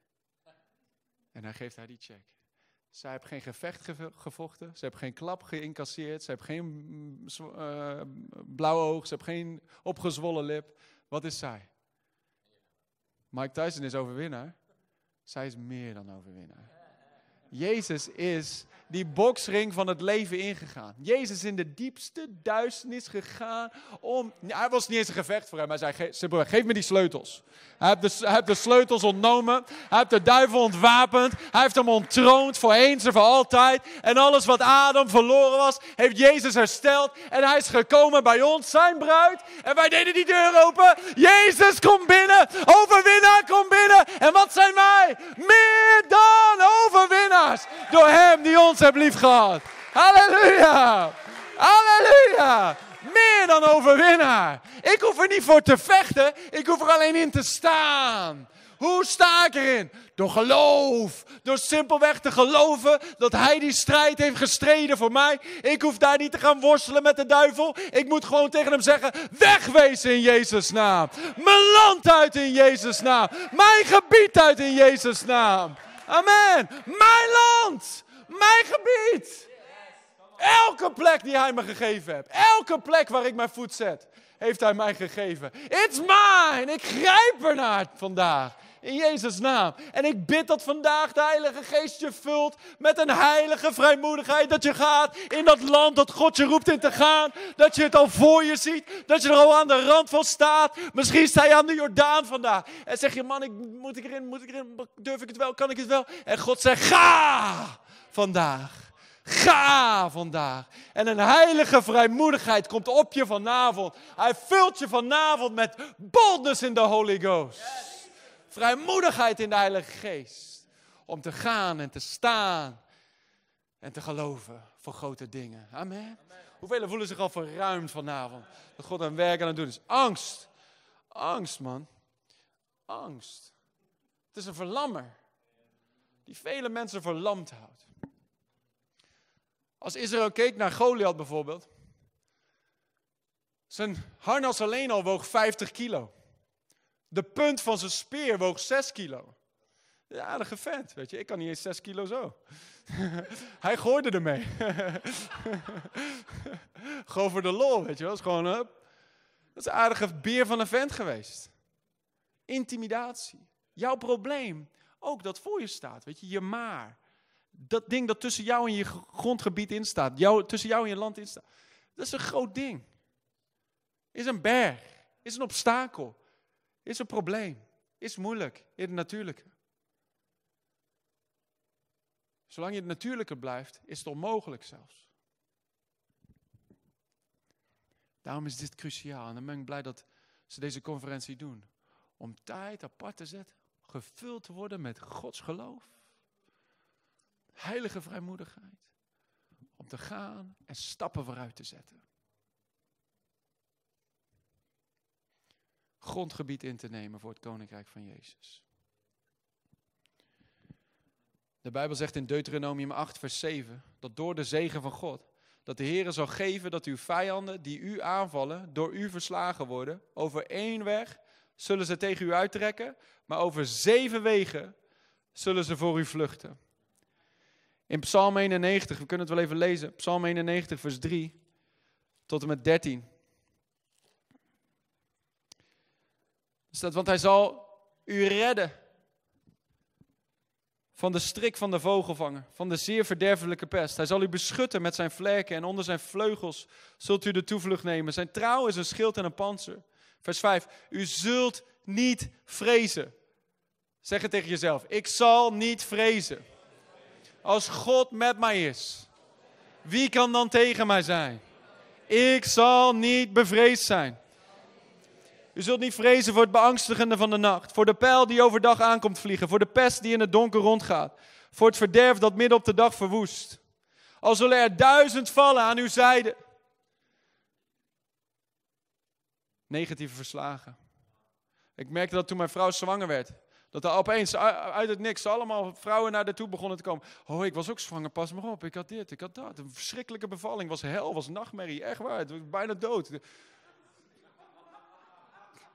En hij geeft haar die check. Zij heeft geen gevecht gevochten. Ze heeft geen klap geïncasseerd. Ze heeft geen uh, blauwe oog. Ze heeft geen opgezwollen lip. Wat is zij? Mike Tyson is overwinnaar. Zij is meer dan overwinnaar. Jezus is die boksring van het leven ingegaan. Jezus is in de diepste duisternis gegaan om... Hij was niet eens een gevecht voor hem. Hij zei, geef me die sleutels. Hij heeft, de, de sleutels ontnomen. Hij heeft de duivel ontwapend. Hij heeft hem ontroond voor eens en voor altijd. En alles wat Adam verloren was, heeft Jezus hersteld. En hij is gekomen bij ons, zijn bruid. En wij deden die deur open. Jezus, kom binnen. Overwinnaar, kom binnen. En wat zijn wij? Meer dan Door hem die ons heeft lief gehad. Halleluja. Halleluja. Meer dan overwinnaar. Ik hoef er niet voor te vechten. Ik hoef er alleen in te staan. Hoe sta ik erin? Door geloof. Door simpelweg te geloven dat Hij die strijd heeft gestreden voor mij. Ik hoef daar niet te gaan worstelen met de duivel. Ik moet gewoon tegen hem zeggen: wegwezen in Jezus' naam. Mijn land uit in Jezus' naam. Mijn gebied uit in Jezus' naam. Amen. Mijn land. Mijn gebied. Elke plek die Hij me gegeven heeft. Elke plek waar ik mijn voet zet. Heeft Hij mij gegeven. It's mine. Ik grijp ernaar vandaag. In Jezus' naam. En ik bid dat vandaag de Heilige Geest je vult met een heilige vrijmoedigheid. Dat je gaat in dat land dat God je roept in te gaan. Dat je het al voor je ziet. Dat je er al aan de rand van staat. Misschien sta je aan de Jordaan vandaag. En zeg je, man, ik, moet ik erin? Moet ik erin? Durf ik het wel? Kan ik het wel? En God zegt, ga vandaag. Ga vandaag. En een heilige vrijmoedigheid komt op je vanavond. Hij vult je vanavond met boldness in de Holy Ghost. Vrijmoedigheid in de Heilige Geest. Om te gaan en te staan en te geloven voor grote dingen. Amen. Hoeveel voelen zich al verruimd vanavond? Dat God een werk aan het doen is. Angst. Angst, man. Angst. Het is een verlammer. Die vele mensen verlamd houdt. Als Israël keek naar Goliath bijvoorbeeld. Zijn harnas alleen al woog 50 kilo. De punt van zijn speer woog 6 kilo. Ja, aardige vent, weet je. Ik kan niet eens 6 kilo zo. Hij gooide ermee. gewoon voor de lol, weet je wel. Dat is gewoon, uh, dat is een aardige beer van een vent geweest. Intimidatie. Jouw probleem, ook dat voor je staat, weet je, je maar. Dat ding dat tussen jou en je grondgebied in staat, jou, tussen jou en je land in staat. Dat is een groot ding. Is een berg, is een obstakel. Is een probleem. Is moeilijk in het natuurlijke. Zolang je het natuurlijke blijft, is het onmogelijk zelfs. Daarom is dit cruciaal. En dan ben ik blij dat ze deze conferentie doen. Om tijd apart te zetten, gevuld te worden met Gods geloof. Heilige vrijmoedigheid. Om te gaan en stappen vooruit te zetten. grondgebied in te nemen voor het koninkrijk van Jezus. De Bijbel zegt in Deuteronomium 8, vers 7, dat door de zegen van God, dat de Heer zal geven dat uw vijanden die u aanvallen, door u verslagen worden. Over één weg zullen ze tegen u uittrekken, maar over zeven wegen zullen ze voor u vluchten. In Psalm 91, we kunnen het wel even lezen, Psalm 91, vers 3 tot en met 13. Staat, want hij zal u redden van de strik van de vogelvanger, van de zeer verderfelijke pest. Hij zal u beschutten met zijn vlerken en onder zijn vleugels zult u de toevlucht nemen. Zijn trouw is een schild en een panzer. Vers 5, u zult niet vrezen. Zeg het tegen jezelf, ik zal niet vrezen. Als God met mij is, wie kan dan tegen mij zijn? Ik zal niet bevreesd zijn. U zult niet vrezen voor het beangstigende van de nacht, voor de pijl die overdag aankomt vliegen, voor de pest die in het donker rondgaat, voor het verderf dat midden op de dag verwoest. Al zullen er duizend vallen aan uw zijde. Negatieve verslagen. Ik merkte dat toen mijn vrouw zwanger werd. Dat er opeens uit het niks allemaal vrouwen naar de toe begonnen te komen. Oh, ik was ook zwanger, pas maar op. Ik had dit, ik had dat. Een verschrikkelijke bevalling. was hel, was nachtmerrie. Echt waar, het was bijna dood.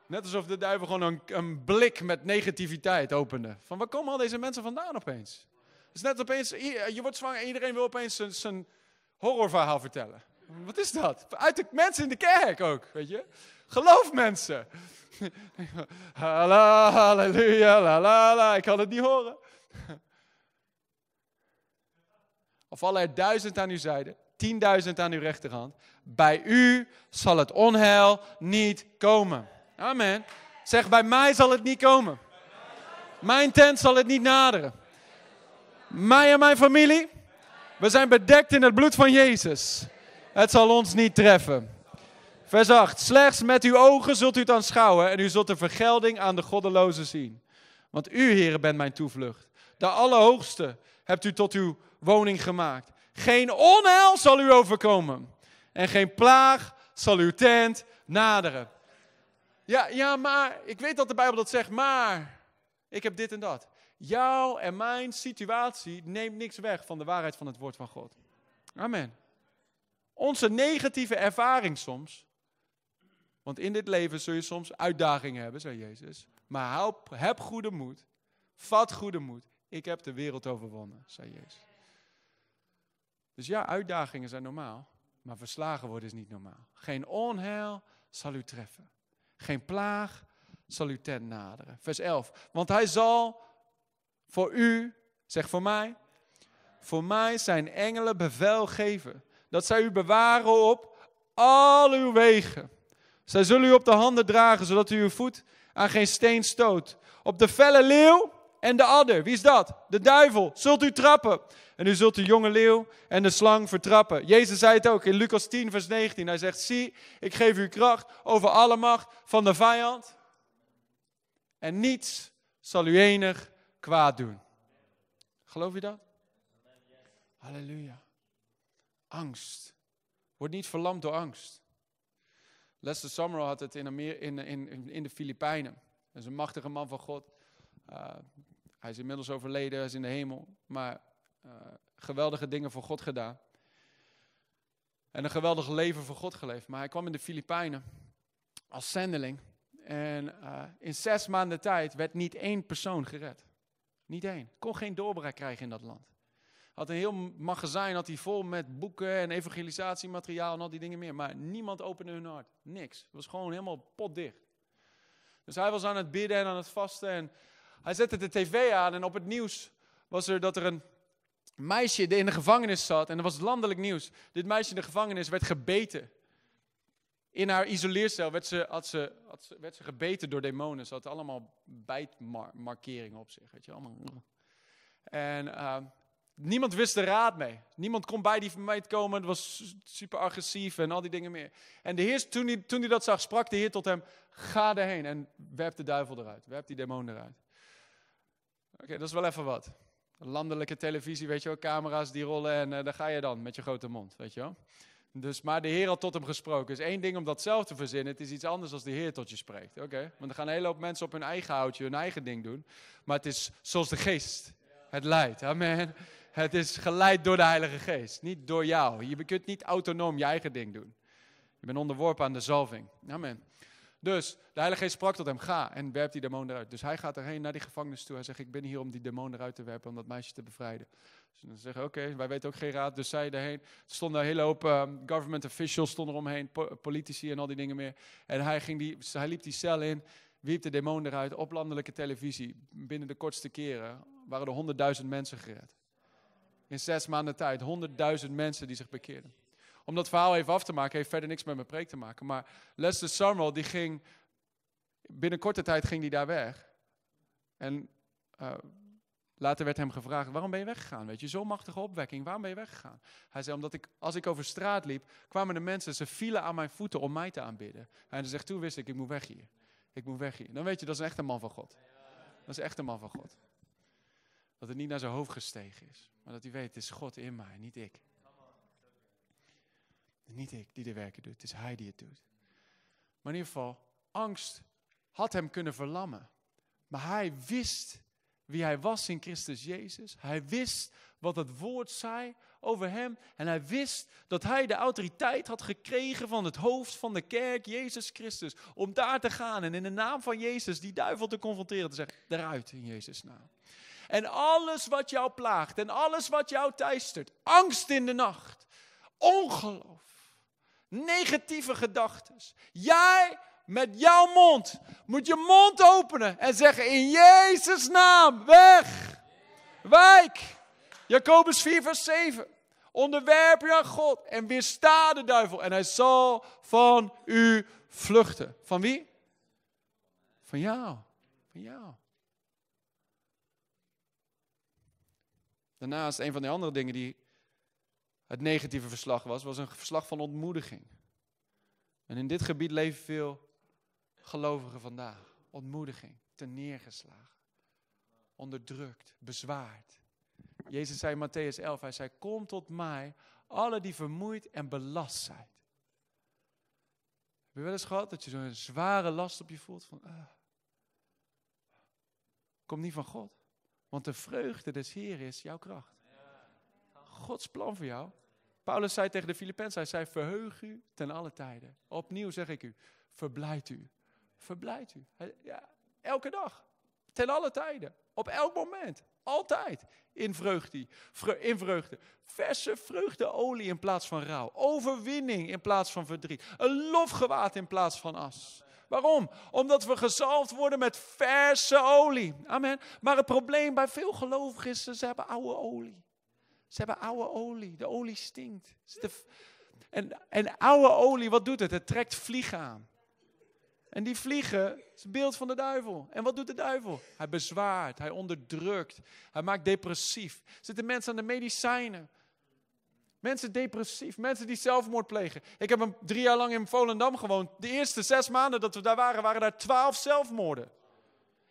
Net alsof de duivel gewoon een, een, blik met negativiteit opende. Van waar komen al deze mensen vandaan opeens? Het is net opeens, je wordt zwanger en iedereen wil opeens zijn, horrorverhaal vertellen. Wat is dat? Uit de mensen in de kerk ook, weet je? Geloof mensen. Halleluja, la la la. Ik kan het niet horen. Of vallen er duizend aan uw zijde, tienduizend aan uw rechterhand. Bij u zal het onheil niet komen. Amen. Zeg, bij mij zal het niet komen. Mijn tent zal het niet naderen. Mij en mijn familie, we zijn bedekt in het bloed van Jezus. Het zal ons niet treffen. Vers 8. Slechts met uw ogen zult u het aanschouwen en u zult de vergelding aan de goddelozen zien. Want u, heren, bent mijn toevlucht. De Allerhoogste hebt u tot uw woning gemaakt. Geen onheil zal u overkomen en geen plaag zal uw tent naderen. Ja, ja, maar ik weet dat de Bijbel dat zegt, maar ik heb dit en dat. Jouw en mijn situatie neemt niks weg van de waarheid van het woord van God. Amen. Onze negatieve ervaring soms, want in dit leven zul je soms uitdagingen hebben, zei Jezus. Maar heb goede moed, vat goede moed. Ik heb de wereld overwonnen, zei Jezus. Dus ja, uitdagingen zijn normaal, maar verslagen worden is niet normaal. Geen onheil zal u treffen. Geen plaag zal u ten naderen. Vers 11. Want hij zal voor u, zeg voor mij, voor mij zijn engelen bevel geven. Dat zij u bewaren op al uw wegen. Zij zullen u op de handen dragen, zodat u uw voet aan geen steen stoot. Op de felle leeuw en de adder. Wie is dat? De duivel. Zult u trappen. En u zult de jonge leeuw en de slang vertrappen. Jezus zei het ook in Lucas 10, vers 19. Hij zegt, zie, ik geef u kracht over alle macht van de vijand. En niets zal u enig kwaad doen. Geloof je dat? Halleluja. Angst. Word niet verlamd door angst. Lester Summerall had het in, in, in, in de Filipijnen. Dat is een machtige man van God. Uh, hij is inmiddels overleden, hij is in de hemel. Maar uh, geweldige dingen voor God gedaan. En een geweldig leven voor God geleefd. Maar hij kwam in de Filipijnen als zendeling. En uh, in zes maanden tijd werd niet één persoon gered. Niet één. Kon geen doorbraak krijgen in dat land. Had een heel magazijn had hij vol met boeken en evangelisatiemateriaal en al die dingen meer. Maar niemand opende hun hart. Niks. Het was gewoon helemaal potdicht. Dus hij was aan het bidden en aan het vasten. En hij zette de tv aan en op het nieuws was er dat er een meisje in de gevangenis zat. En dat was landelijk nieuws. Dit meisje in de gevangenis werd gebeten. In haar isoleercel werd ze, had ze, had ze, werd ze gebeten door demonen. Ze had allemaal bijtmarkeringen op zich. Weet je, allemaal. En uh, niemand wist er raad mee. Niemand kon bij die meid komen. Het was super agressief en al die dingen meer. En de heer, toen hij, toen hij dat zag, sprak de Heer tot hem: Ga erheen en werp de duivel eruit. Werp die demon eruit. Oké, dat is wel even wat. Landelijke televisie, weet je wel, camera's die rollen en uh, daar ga je dan met je grote mond, weet je wel. Dus, maar de Heer had tot hem gesproken. Is één ding om dat zelf te verzinnen. Het is iets anders als de Heer tot je spreekt. Oké? Want er gaan een hele hoop mensen op hun eigen houtje hun eigen ding doen. Maar het is zoals de geest Het leidt. Amen. Het is geleid door de Heilige Geest, niet door jou. Je kunt niet autonoom je eigen ding doen. Je bent onderworpen aan de zalving. Amen. Dus de Heilige Geest sprak tot hem, ga en werp die demon eruit. Dus hij gaat erheen naar die gevangenis toe. Hij zegt, ik ben hier om die demon eruit te werpen, om dat meisje te bevrijden. Dus dan zeggen, oké, wij weten ook geen raad. Dus zij erheen. Er stonden een hele hoop ehm, government officials stonden eromheen, politici en al die dingen meer. En hij, ging die, hij liep die cel in, wierp de demon eruit op landelijke televisie. Binnen de kortste keren waren er honderdduizend mensen gered. In zes maanden tijd, honderdduizend mensen die zich bekeerden om dat verhaal even af te maken, heeft verder niks met mijn preek te maken. Maar Lester Summerall, die ging, binnen korte tijd ging die daar weg. En uh, later werd hem gevraagd, waarom ben je weggegaan? Weet je, zo'n machtige opwekking, waarom ben je weggegaan? Hij zei, omdat ik, als ik over straat liep, kwamen de mensen, ze vielen aan mijn voeten om mij te aanbidden. En hij zegt, toen wist ik, ik moet weg hier. Ik moet weg hier. Dan weet je, dat is echt een man van God. Dat is echt een man van God. Dat het niet naar zijn hoofd gestegen is. Maar dat hij weet, het is God in mij, niet ik. Niet ik die de werken doet, het is hij die het doet. Maar in ieder geval, angst had hem kunnen verlammen. Maar hij wist wie hij was in Christus Jezus. Hij wist wat het woord zei over hem. En hij wist dat hij de autoriteit had gekregen van het hoofd van de kerk, Jezus Christus. Om daar te gaan en in de naam van Jezus die duivel te confronteren. Te zeggen, eruit in Jezus' naam. En alles wat jou plaagt en alles wat jou teistert. Angst in de nacht. Ongeloof negatieve gedachten. Jij met jouw mond moet je mond openen en zeggen in Jezus naam, weg, wijk. Jacobus 4 vers 7. Onderwerp je aan God en weersta de duivel en hij zal van u vluchten. Van wie? Van jou. Van jou. Daarnaast, een van de andere dingen die het negatieve verslag was, was een verslag van ontmoediging. En in dit gebied leven veel gelovigen vandaag. Ontmoediging, ten neergeslagen, onderdrukt, bezwaard. Jezus zei in Matthäus 11, hij zei, kom tot mij, alle die vermoeid en belast zijn. Heb je wel eens gehad dat je zo'n zware last op je voelt van, uh, niet van God. Want de vreugde des Heer is jouw kracht. Gods plan voor jou. Paulus zei tegen de Filippenzen, hij zei, verheug u ten alle tijden. Opnieuw zeg ik u, verblijd u. Verblijd u. Ja, elke dag. Ten alle tijden. Op elk moment. Altijd. In vreugde. In vreugde. Verse vreugdeolie in plaats van rouw. Overwinning in plaats van verdriet. Een lofgewaad in plaats van as. Waarom? Omdat we gezalfd worden met verse olie. Amen. Maar het probleem bij veel gelovigen is, ze hebben oude olie. Ze hebben oude olie. De olie stinkt. En, en oude olie, wat doet het? Het trekt vliegen aan. En die vliegen is het beeld van de duivel. En wat doet de duivel? Hij bezwaart, hij onderdrukt, hij maakt depressief. Zitten mensen aan de medicijnen. Mensen depressief, mensen die zelfmoord plegen. Ik heb drie jaar lang in Volendam gewoond. De eerste zes maanden dat we daar waren, waren daar twaalf zelfmoorden.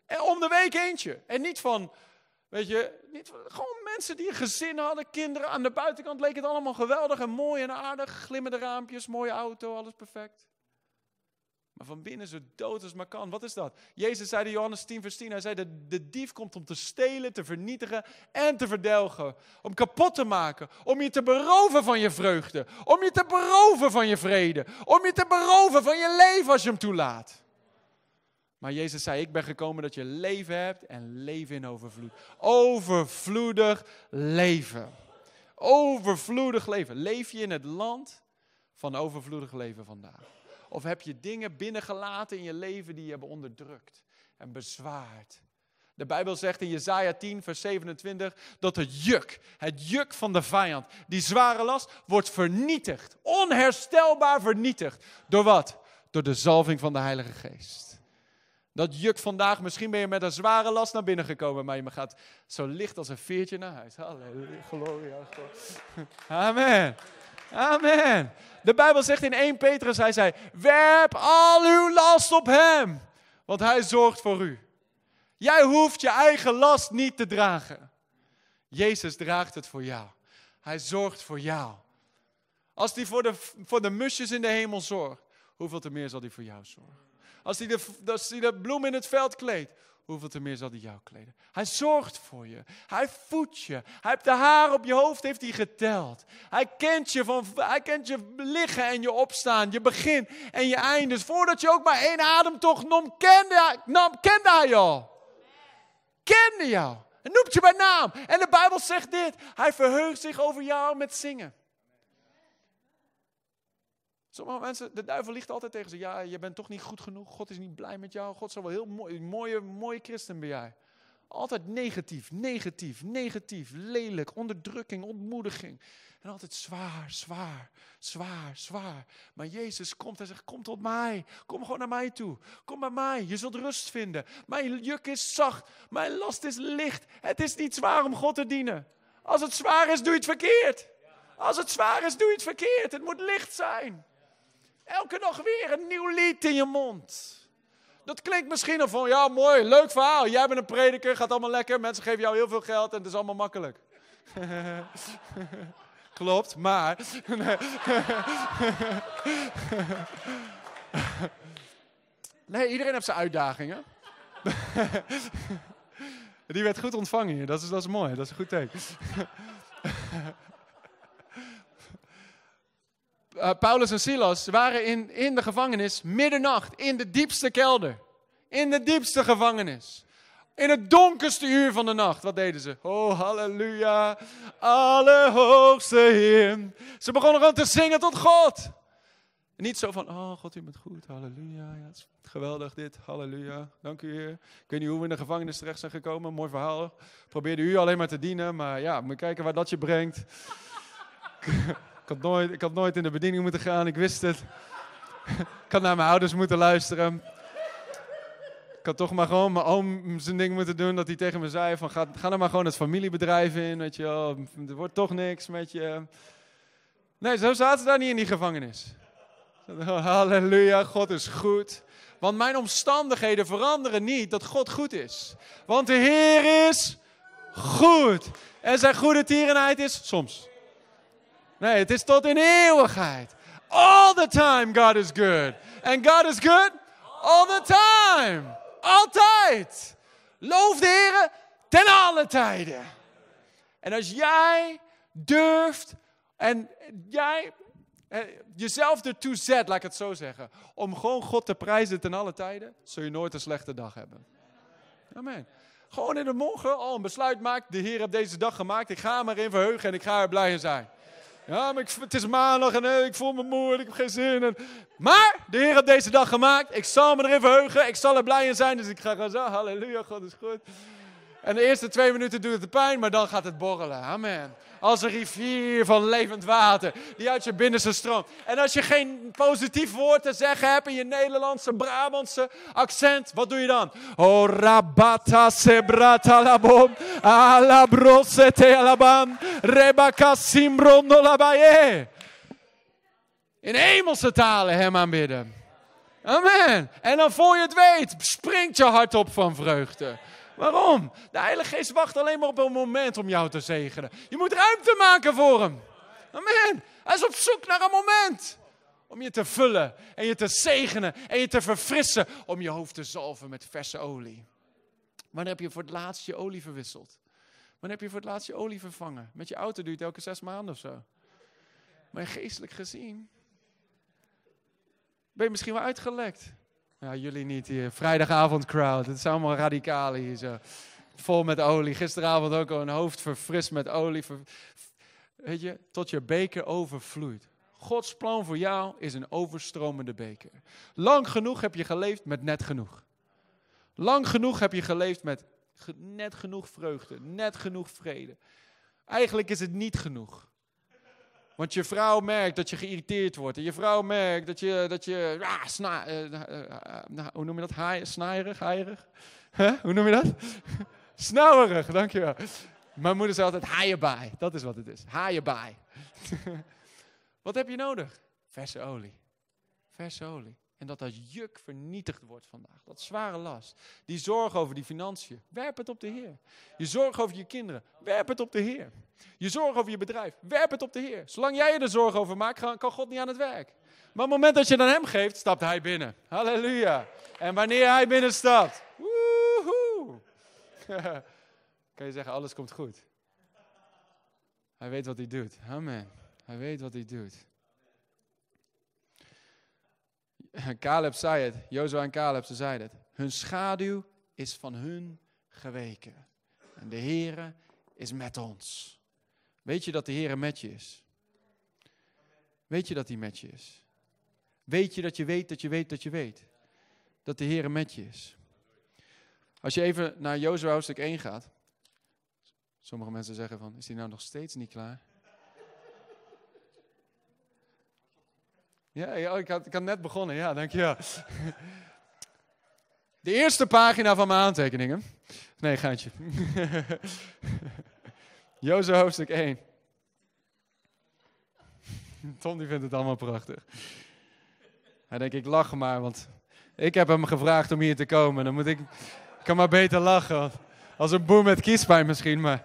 En om de week eentje. En niet van Weet je, niet, gewoon mensen die een gezin hadden, kinderen. Aan de buitenkant leek het allemaal geweldig en mooi en aardig. Glimmende raampjes, mooie auto, alles perfect. Maar van binnen zo dood als maar kan. Wat is dat? Jezus zei in Johannes 10 vers 10. Hij zei, de, de dief komt om te stelen, te vernietigen en te verdelgen. Om kapot te maken. Om je te beroven van je vreugde. Om je te beroven van je vrede. Om je te beroven van je leven als je hem toelaat. Maar Jezus zei, ik ben gekomen dat je leven hebt en leven in overvloed. Overvloedig leven. Overvloedig leven. Leef je in het land van overvloedig leven vandaag? Of heb je dingen binnengelaten in je leven die je hebben onderdrukt en bezwaard? De Bijbel zegt in Jezaja 10, vers 27, dat het juk, het juk van de vijand, die zware last, wordt vernietigd. Onherstelbaar vernietigd. Door wat? Door de zalving van de Heilige Geest. Dat juk vandaag, misschien ben je met een zware last naar binnen gekomen, maar je gaat zo licht als een veertje naar huis. Halleluja, gloria. Amen. Amen. De Bijbel zegt in 1 Petrus, hij zei, werp al uw last op hem, want hij zorgt voor u. Jij hoeft je eigen last niet te dragen. Jezus draagt het voor jou. Hij zorgt voor jou. Als hij voor de, voor de musjes in de hemel zorgt, hoeveel te meer zal hij voor jou zorgen? Als hij de, de bloem in het veld kleedt, hoeveel te meer zal hij jou kleden. Hij zorgt voor je. Hij voedt je. Hij heeft de haar op je hoofd heeft hij geteld. Hij kent je, van, hij kent je liggen en je opstaan, je begin en je eindes. Voordat je ook maar één ademtocht nam, kende, nam, kende hij al. Kende jou. En noemt je bij naam. En de Bijbel zegt dit. Hij verheugt zich over jou met zingen. Sommige mensen, de duivel ligt altijd tegen ze. Ja, je bent toch niet goed genoeg. God is niet blij met jou. God is wel heel mooi. Mooie, mooie christen ben jij. Altijd negatief, negatief, negatief, lelijk, onderdrukking, ontmoediging. En altijd zwaar, zwaar, zwaar, zwaar. Maar Jezus komt en zegt, kom tot mij. Kom gewoon naar mij toe. Kom bij mij. Je zult rust vinden. Mijn juk is zacht. Mijn last is licht. Het is niet zwaar om God te dienen. Als het zwaar is, doe je het verkeerd. Als het zwaar is, doe je het verkeerd. Het moet licht zijn. Elke dag weer een nieuw lied in je mond. Dat klinkt misschien al van, ja mooi, leuk verhaal. Jij bent een prediker, gaat allemaal lekker. Mensen geven jou heel veel geld en het is allemaal makkelijk. Klopt, maar... nee, iedereen heeft zijn uitdagingen. Die werd goed ontvangen hier, dat is, dat is mooi, dat is een goed teken. Uh, Paulus en Silas waren in, in de gevangenis middernacht, in de diepste kelder. In de diepste gevangenis. In het donkerste uur van de nacht. Wat deden ze? Oh, halleluja, allerhoogste Heer. Ze begonnen gewoon te zingen tot God. Niet zo van, oh God, u bent goed, halleluja. Ja, het is geweldig dit, halleluja, dank u Heer. Ik weet niet hoe we in de gevangenis terecht zijn gekomen, mooi verhaal. Probeerde u alleen maar te dienen, maar ja, moet kijken waar dat je brengt. Ik had, nooit, ik had nooit in de bediening moeten gaan, ik wist het. ik had naar mijn ouders moeten luisteren. Ik had toch maar gewoon mijn oom zijn ding moeten doen. Dat hij tegen me zei van ga, ga nou maar gewoon het familiebedrijf in. Weet je wel. Er wordt toch niks met je. Nee, zo zaten ze daar niet in die gevangenis. Halleluja, God is goed. Want mijn omstandigheden veranderen niet dat God goed is. Want de Heer is goed. En zijn goede tierenheid is soms. Nee, het is tot in eeuwigheid. All the time God is good. And God is good all the time. Altijd. Loof de Heer ten alle tijden. En als jij durft en jij eh, jezelf ertoe zet, laat ik het zo zeggen, om gewoon God te prijzen ten alle tijden, zul je nooit een slechte dag hebben. Amen. Gewoon in de morgen al een besluit maakt, de Heer heeft deze dag gemaakt, ik ga me erin verheugen en ik ga er blij in zijn. Ja, maar het is maandag en eh, ik voel me moe en ik heb geen zin. Maar de Heer heeft deze dag gemaakt. Ik zal me erin verheugen. Ik zal er blij in zijn. Dus ik ga gewoon zo, halleluja, God is goed. En de eerste twee minuten doet het de pijn, maar dan gaat het borrelen. Amen. Als een rivier van levend water die uit je binnenste stroomt. En als je geen positief woord te zeggen hebt in je Nederlandse, Brabantse accent, wat doe je dan? Oh, rabata sebrata labom, ala brosete alabam, rebaka simbrondo labaye. In hemelse talen hem aanbidden. Amen. En dan voor je het weet, springt je hart op van vreugde. Waarom? De Heilige Geest wacht alleen maar op een moment om jou te zegenen. Je moet ruimte maken voor hem. Amen. Hij is op zoek naar een moment. Om je te vullen en je te zegenen en je te verfrissen. Om je hoofd te zalven met verse olie. Wanneer heb je voor het laatst je olie verwisseld? Wanneer heb je voor het laatst je olie vervangen? Met je auto duurt elke zes maanden of zo. Maar geestelijk gezien ben je misschien wel uitgelekt. Ja, jullie niet hier. Vrijdagavond crowd. Het is allemaal radicalen hier zo. Vol met olie. Gisteravond ook al een hoofd verfrist met olie. Weet je, tot je beker overvloeit. Gods plan voor jou is een overstromende beker. Lang genoeg heb je geleefd met net genoeg. Lang genoeg heb je geleefd met net genoeg vreugde, net genoeg vrede. Eigenlijk is het niet genoeg. Want je vrouw merkt dat je geïrriteerd wordt. En je vrouw merkt dat je, dat je ah, sna, uh, uh, hoe noem je dat? Haai? Huh? Hoe noem je dat? Snauwerig, dankjewel. Mijn moeder zei altijd haaienbaai. Dat is wat het is. Haaienbaai. wat heb je nodig? Verse olie. Verse olie. En dat dat juk vernietigd wordt vandaag. Dat zware last. Die zorg over die financiën. Werp het op de Heer. Je zorg over je kinderen. Werp het op de Heer. Je zorg over je bedrijf. Werp het op de Heer. Zolang jij je er zorg over maakt, kan God niet aan het werk. Maar op het moment dat je aan hem geeft, stapt hij binnen. Halleluja. En wanneer hij binnenstapt, woehoe, kan je zeggen, alles komt goed. Hij weet wat hij doet. Amen. Hij weet wat hij doet. Caleb zei het, Jozua en Caleb, ze zeiden het. Hun schaduw is van hun geweken. En de Heere is met ons. Weet je dat de Heere met je is? Weet je dat hij met je is? Weet je dat je weet dat je weet dat je weet? Dat de Heere met je is. Als je even naar Jozua hoofdstuk 1 gaat. Sommige mensen zeggen van, is hij nou nog steeds niet klaar? Ja, ja ik, had, ik had net begonnen. Ja, dankjewel. De eerste pagina van mijn aantekeningen. Nee, gaatje. Jozef hoofdstuk 1. Tom die vindt het allemaal prachtig. Hij denkt, ik lach maar, want ik heb hem gevraagd om hier te komen. Dan moet ik, ik kan maar beter lachen. Als een boer met kiespijn misschien, maar...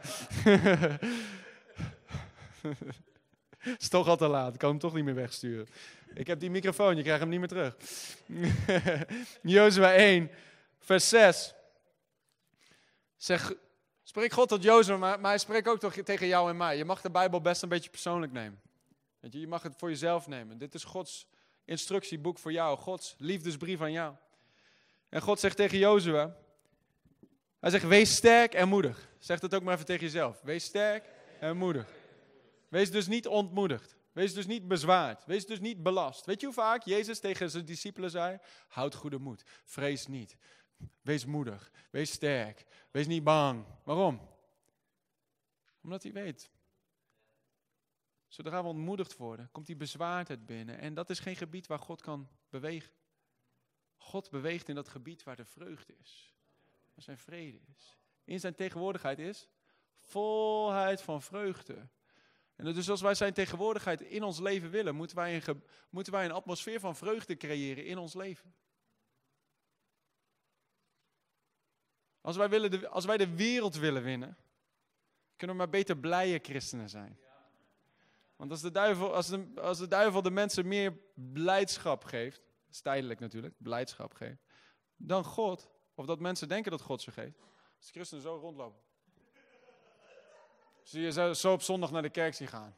Het is toch al te laat, ik kan hem toch niet meer wegsturen. Ik heb die microfoon, je krijgt hem niet meer terug. Jozua 1, vers 6. Zeg, spreek God tot Jozua, maar, hij spreekt ook toch tegen jou en mij. Je mag de Bijbel best een beetje persoonlijk nemen. Je, je mag het voor jezelf nemen. Dit is Gods instructieboek voor jou, Gods liefdesbrief aan jou. En God zegt tegen Jozua, hij zegt, wees sterk en moedig. Zeg het ook maar even tegen jezelf. Wees sterk en moedig. Wees dus niet ontmoedigd. Wees dus niet bezwaard. Wees dus niet belast. Weet je hoe vaak Jezus tegen zijn discipelen zei? Houd goede moed. Vrees niet. Wees moedig. Wees sterk. Wees niet bang. Waarom? Omdat hij weet. Zodra we ontmoedigd worden, komt die bezwaardheid binnen. En dat is geen gebied waar God kan bewegen. God beweegt in dat gebied waar de vreugde is. Waar zijn vrede is. In zijn tegenwoordigheid is volheid van vreugde. En dus als wij zijn tegenwoordigheid in ons leven willen, moeten wij, een, moeten wij een atmosfeer van vreugde creëren in ons leven. Als wij, willen de, als wij de wereld willen winnen, kunnen we maar beter blije christenen zijn. Want als de, duivel, als, de, als de duivel de mensen meer blijdschap geeft, is tijdelijk natuurlijk, blijdschap geeft, dan God, of dat mensen denken dat God ze geeft, als de christenen zo rondlopen. Zie je zo op zondag naar de kerk zien gaan.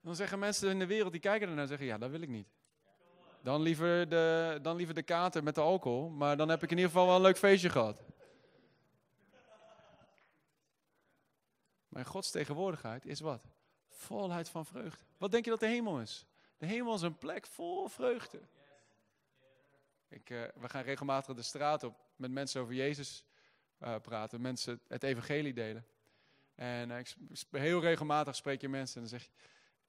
Dan zeggen mensen in de wereld die kijken ernaar, zeggen ja, dat wil ik niet. Dan liever, de, dan liever de kater met de alcohol, maar dan heb ik in ieder geval wel een leuk feestje gehad. Maar Gods tegenwoordigheid is wat? Volheid van vreugde. Wat denk je dat de hemel is? De hemel is een plek vol vreugde. Ik, uh, we gaan regelmatig de straat op met mensen over Jezus uh, praten, mensen het evangelie delen. En uh, ik, heel regelmatig spreek je mensen en dan zeg je,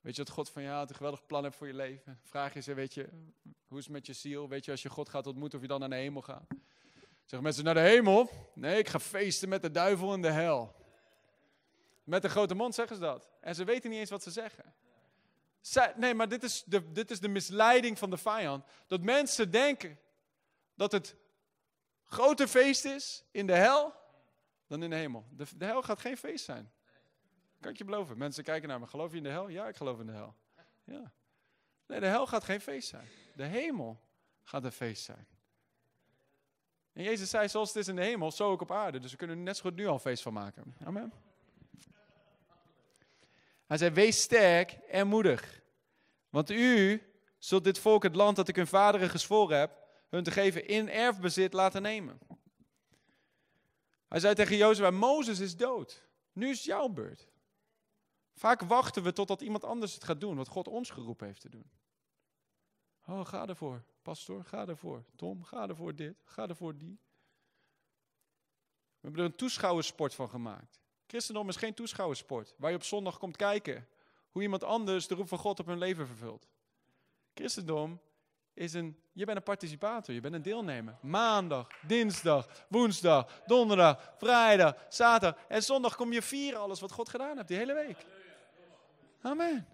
weet je wat God van jou een geweldig plan hebt voor je leven? Vraag je ze, weet je, hoe is het met je ziel? Weet je, als je God gaat ontmoeten of je dan naar de hemel gaat? Zeggen mensen, naar de hemel? Nee, ik ga feesten met de duivel in de hel. Met een grote mond zeggen ze dat. En ze weten niet eens wat ze zeggen. nee, maar dit is, de, dit is de misleiding van de vijand. Dat mensen denken dat het groter feest is in de hel dan in de hemel. De, hel gaat geen feest zijn. Kan ik je beloven. Mensen kijken naar me. Geloof je in de hel? Ja, ik geloof in de hel. Ja. Nee, de hel gaat geen feest zijn. De hemel gaat een feest zijn. En Jezus zei, zoals het is in de hemel, zo ook op aarde. Dus we kunnen er net zo goed nu al feest van maken. Amen. Hij zei, wees sterk en moedig. Want u zult dit volk, het land dat ik hun vaderen gezworen heb, hun te geven in erfbezit laten nemen. Hij zei tegen Jozua, Mozes is dood. Nu is jouw beurt. Vaak wachten we totdat iemand anders het gaat doen, wat God ons geroepen heeft te doen. Oh, ga ervoor. Pastor, ga ervoor. Tom, ga ervoor dit. Ga ervoor die. We hebben er een toeschouwersport van gemaakt. Christendom is geen toeschouwersport, waar je op zondag komt kijken hoe iemand anders de roep van God op hun leven vervult. Christendom is een, je bent een participator, je bent een deelnemer. Maandag, dinsdag, woensdag, donderdag, vrijdag, zaterdag en zondag kom je vieren alles wat God gedaan heeft die hele week. Amen.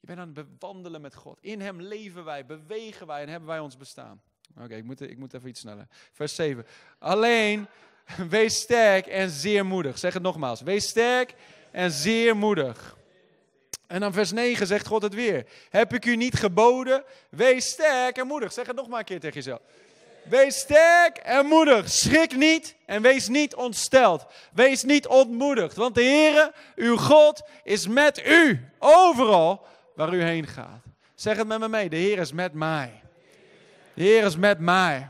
Je bent aan het bewandelen met God. In Hem leven wij, bewegen wij en hebben wij ons bestaan. Oké, ik, moet, ik moet even iets sneller. Vers 7. Alleen, wees sterk en zeer moedig. Zeg het nogmaals. Wees sterk en zeer moedig. En dan vers 9 zegt God het weer. Heb ik u niet geboden? Wees sterk en moedig. Zeg het nog maar een keer tegen jezelf. Wees sterk en moedig. Schrik niet en wees niet ontsteld. Wees niet ontmoedigd, want de Heere, uw God, is met u overal waar u heen gaat. Zeg het met me mee. De Heer is met mij. De Heer is met mij.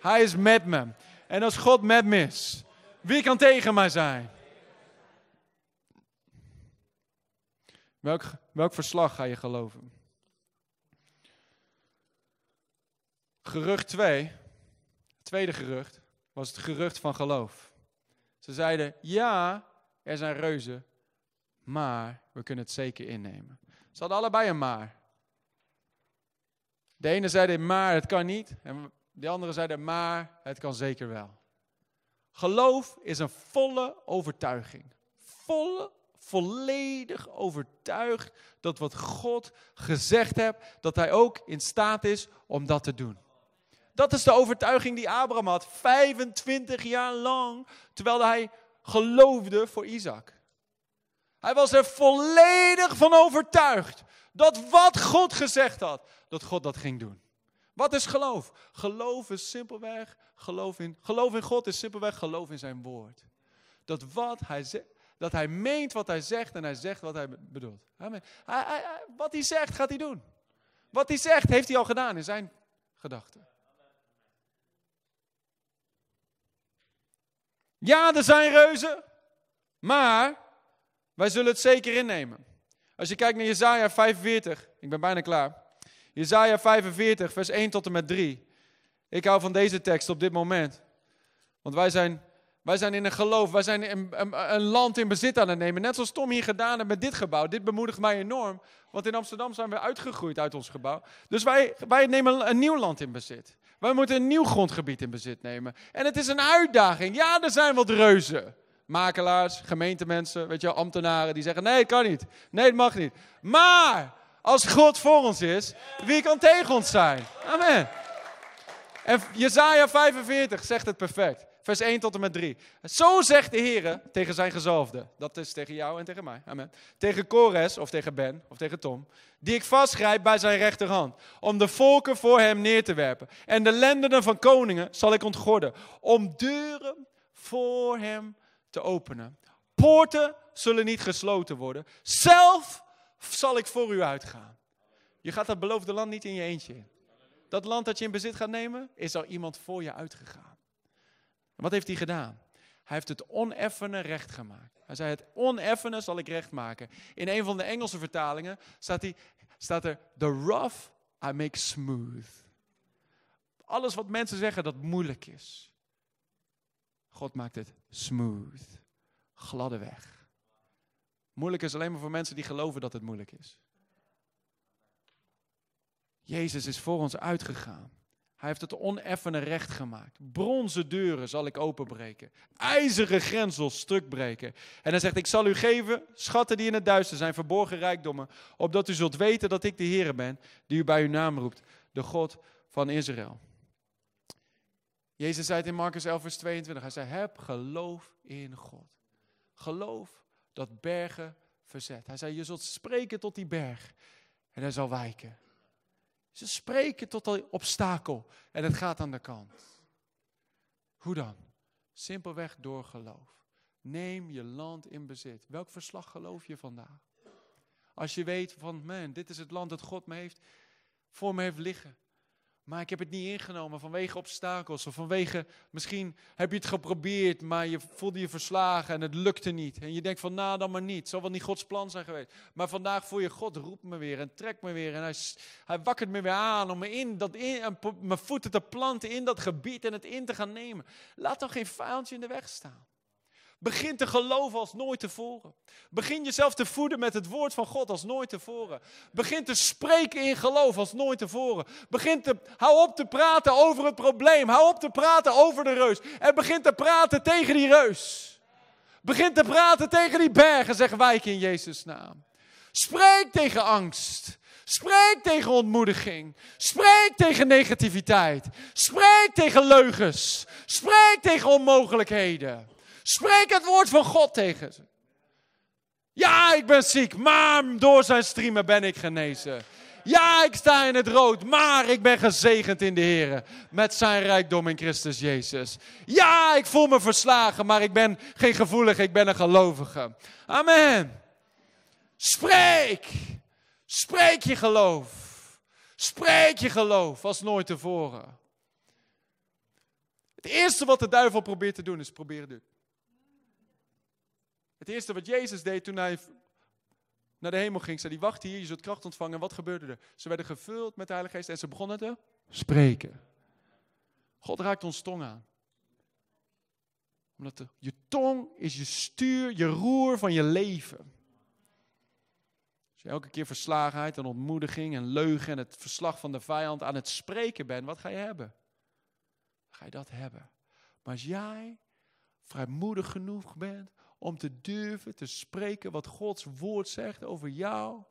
Hij is met me. En als God met me is, wie kan tegen mij zijn? Welk, welk verslag ga je geloven? Gerucht 2, tweede gerucht, was het gerucht van geloof. Ze zeiden, ja, er zijn reuzen, maar we kunnen het zeker innemen. Ze hadden allebei een maar. De ene zei, maar het kan niet. En de andere zei, maar het kan zeker wel. Geloof is een volle overtuiging. Volle, volledig overtuigd dat wat God gezegd heeft, dat hij ook in staat is om dat te doen. Dat is de overtuiging die Abraham had, 25 jaar lang, terwijl hij geloofde voor Isaac. Hij was er volledig van overtuigd dat wat God gezegd had, dat God dat ging doen. Wat is geloof? Geloof is simpelweg geloof in, geloof in God is simpelweg geloof in zijn woord. Dat wat hij zegt, dat hij meent wat hij zegt en hij zegt wat hij bedoelt. Amen. Hij, hij, wat hij zegt, gaat hij doen. Wat hij zegt, heeft hij al gedaan in zijn gedachten. Ja, er zijn reuzen, maar wij zullen het zeker innemen. Als je kijkt naar Jezaja 45, ik ben bijna klaar. Jezaja 45, vers 1 tot en met 3. Ik hou van deze tekst op dit moment. Want wij zijn, wij zijn in een geloof, wij zijn een, land in bezit aan het nemen. Net zoals Tom hier gedaan heeft met dit gebouw. Dit bemoedigt mij enorm. Want in Amsterdam zijn we uitgegroeid uit ons gebouw. Dus wij, wij nemen een nieuw land in bezit. Wij moeten een nieuw grondgebied in bezit nemen. En het is een uitdaging. Ja, er zijn wat reuzen. Makelaars, gemeentemensen, weet je, ambtenaren die zeggen: nee, het kan niet. Nee, het mag niet. Maar als God voor ons is, wie kan tegen ons zijn? Amen. En Jezaja 45 zegt het perfect. Vers 1 tot en met 3. Zo zegt de Heer tegen zijn gezalfde. Dat is tegen jou en tegen mij. Amen. Tegen Kores of tegen Ben of tegen Tom. Die ik vastgrijp bij zijn rechterhand. Om de volken voor hem neer te werpen. En de lendenen van koningen zal ik ontgorden. Om deuren voor hem te openen. Poorten zullen niet gesloten worden. Zelf zal ik voor u uitgaan. Je gaat dat beloofde land niet in je eentje in. Dat land dat je in bezit gaat nemen, is al iemand voor je uitgegaan. Wat heeft hij gedaan? Hij heeft het oneffene recht gemaakt. Hij zei: Het oneffene zal ik recht maken. In een van de Engelse vertalingen staat, hij, staat er: The rough I make smooth. Alles wat mensen zeggen dat moeilijk is. God maakt het smooth. Gladde weg. Moeilijk is alleen maar voor mensen die geloven dat het moeilijk is. Jezus is voor ons uitgegaan. Hij heeft het oneffene recht gemaakt. Bronzen deuren zal ik openbreken. IJzeren grensels stuk breken. En hij zegt, ik zal u geven schatten die in het duister zijn, verborgen rijkdommen. Opdat u zult weten dat ik de Heer ben, die u bij uw naam roept. De God van Israël. Jezus zei het in Marcus 11 vers 22. Hij zei, heb geloof in God. Geloof dat bergen verzet. Hij zei, je zult spreken tot die berg. En hij zal wijken. Ze spreken tot een obstakel en het gaat aan de kant. Hoe dan? Simpelweg door geloof. Neem je land in bezit. Welk verslag geloof je vandaag? Als je weet van, man, dit is het land dat God me heeft, voor me heeft liggen. Maar ik heb het niet ingenomen vanwege obstakels. Of vanwege, misschien heb je het geprobeerd, maar je voelde je verslagen en het lukte niet. En je denkt van, nou dan maar niet. Zal wel niet Gods plan zijn geweest. Maar vandaag voel je, God roept me weer en trekt me weer. En hij, hij wakkert me weer aan om me in dat in, mijn voeten te planten in dat gebied en het in te gaan nemen. Laat dan geen vijandje in de weg staan. Begin te geloven als nooit tevoren. Begin jezelf te voeden met het woord van God als nooit tevoren. Begin te spreken in geloof als nooit tevoren. Begin te, hou op te praten over het probleem. Hou op te praten over de reus. En begin te praten tegen die reus. Begin te praten tegen die bergen, zeg wijk in Jezus' naam. Spreek tegen angst. Spreek tegen ontmoediging. Spreek tegen negativiteit. Spreek tegen leugens. Spreek tegen onmogelijkheden. Spreek het woord van God tegen ze. Ja, ik ben ziek, maar door zijn streamen ben ik genezen. Ja, ik sta in het rood, maar ik ben gezegend in de Heer. Met zijn rijkdom in Christus Jezus. Ja, ik voel me verslagen, maar ik ben geen gevoelige, ik ben een gelovige. Amen. Spreek. Spreek je geloof. Spreek je geloof als nooit tevoren. Het eerste wat de duivel probeert te doen is proberen. Het eerste wat Jezus deed toen hij naar de hemel ging, zei hij, wacht hier, je zult kracht ontvangen. En wat gebeurde er? Ze werden gevuld met de Heilige Geest en ze begonnen te spreken. God raakt ons tong aan. Omdat je tong is je stuur, je roer van je leven. Als je elke keer verslagenheid en ontmoediging en leugen en het verslag van de vijand aan het spreken bent, wat ga je hebben? Ga je dat hebben? Maar als jij vrijmoedig genoeg bent om te durven te spreken wat Gods woord zegt over jou.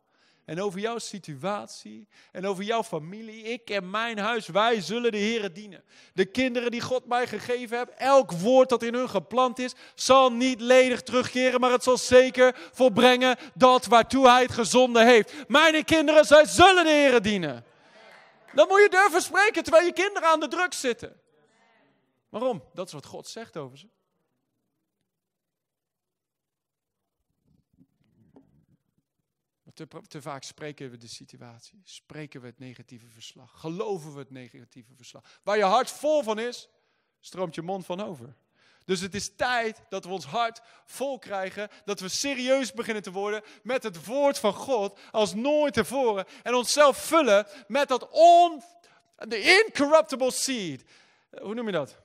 En over jouw situatie. En over jouw familie. Ik en mijn huis, wij zullen de Heer dienen. De kinderen die God mij gegeven heeft. Elk woord dat in hun geplant is. Zal niet ledig terugkeren. Maar het zal zeker volbrengen dat waartoe hij het gezonden heeft. Mijn kinderen, zij zullen de Heer dienen. Dan moet je durven spreken terwijl je kinderen aan de druk zitten. Waarom? Dat is wat God zegt over ze. Te, te, vaak spreken we de situatie, spreken we het negatieve verslag, geloven we het negatieve verslag. Waar je hart vol van is, stroomt je mond van over. Dus het is tijd dat we ons hart vol krijgen, dat we serieus beginnen te worden met het woord van God als nooit tevoren. En onszelf vullen met dat on, de incorruptible seed. Hoe noem je dat?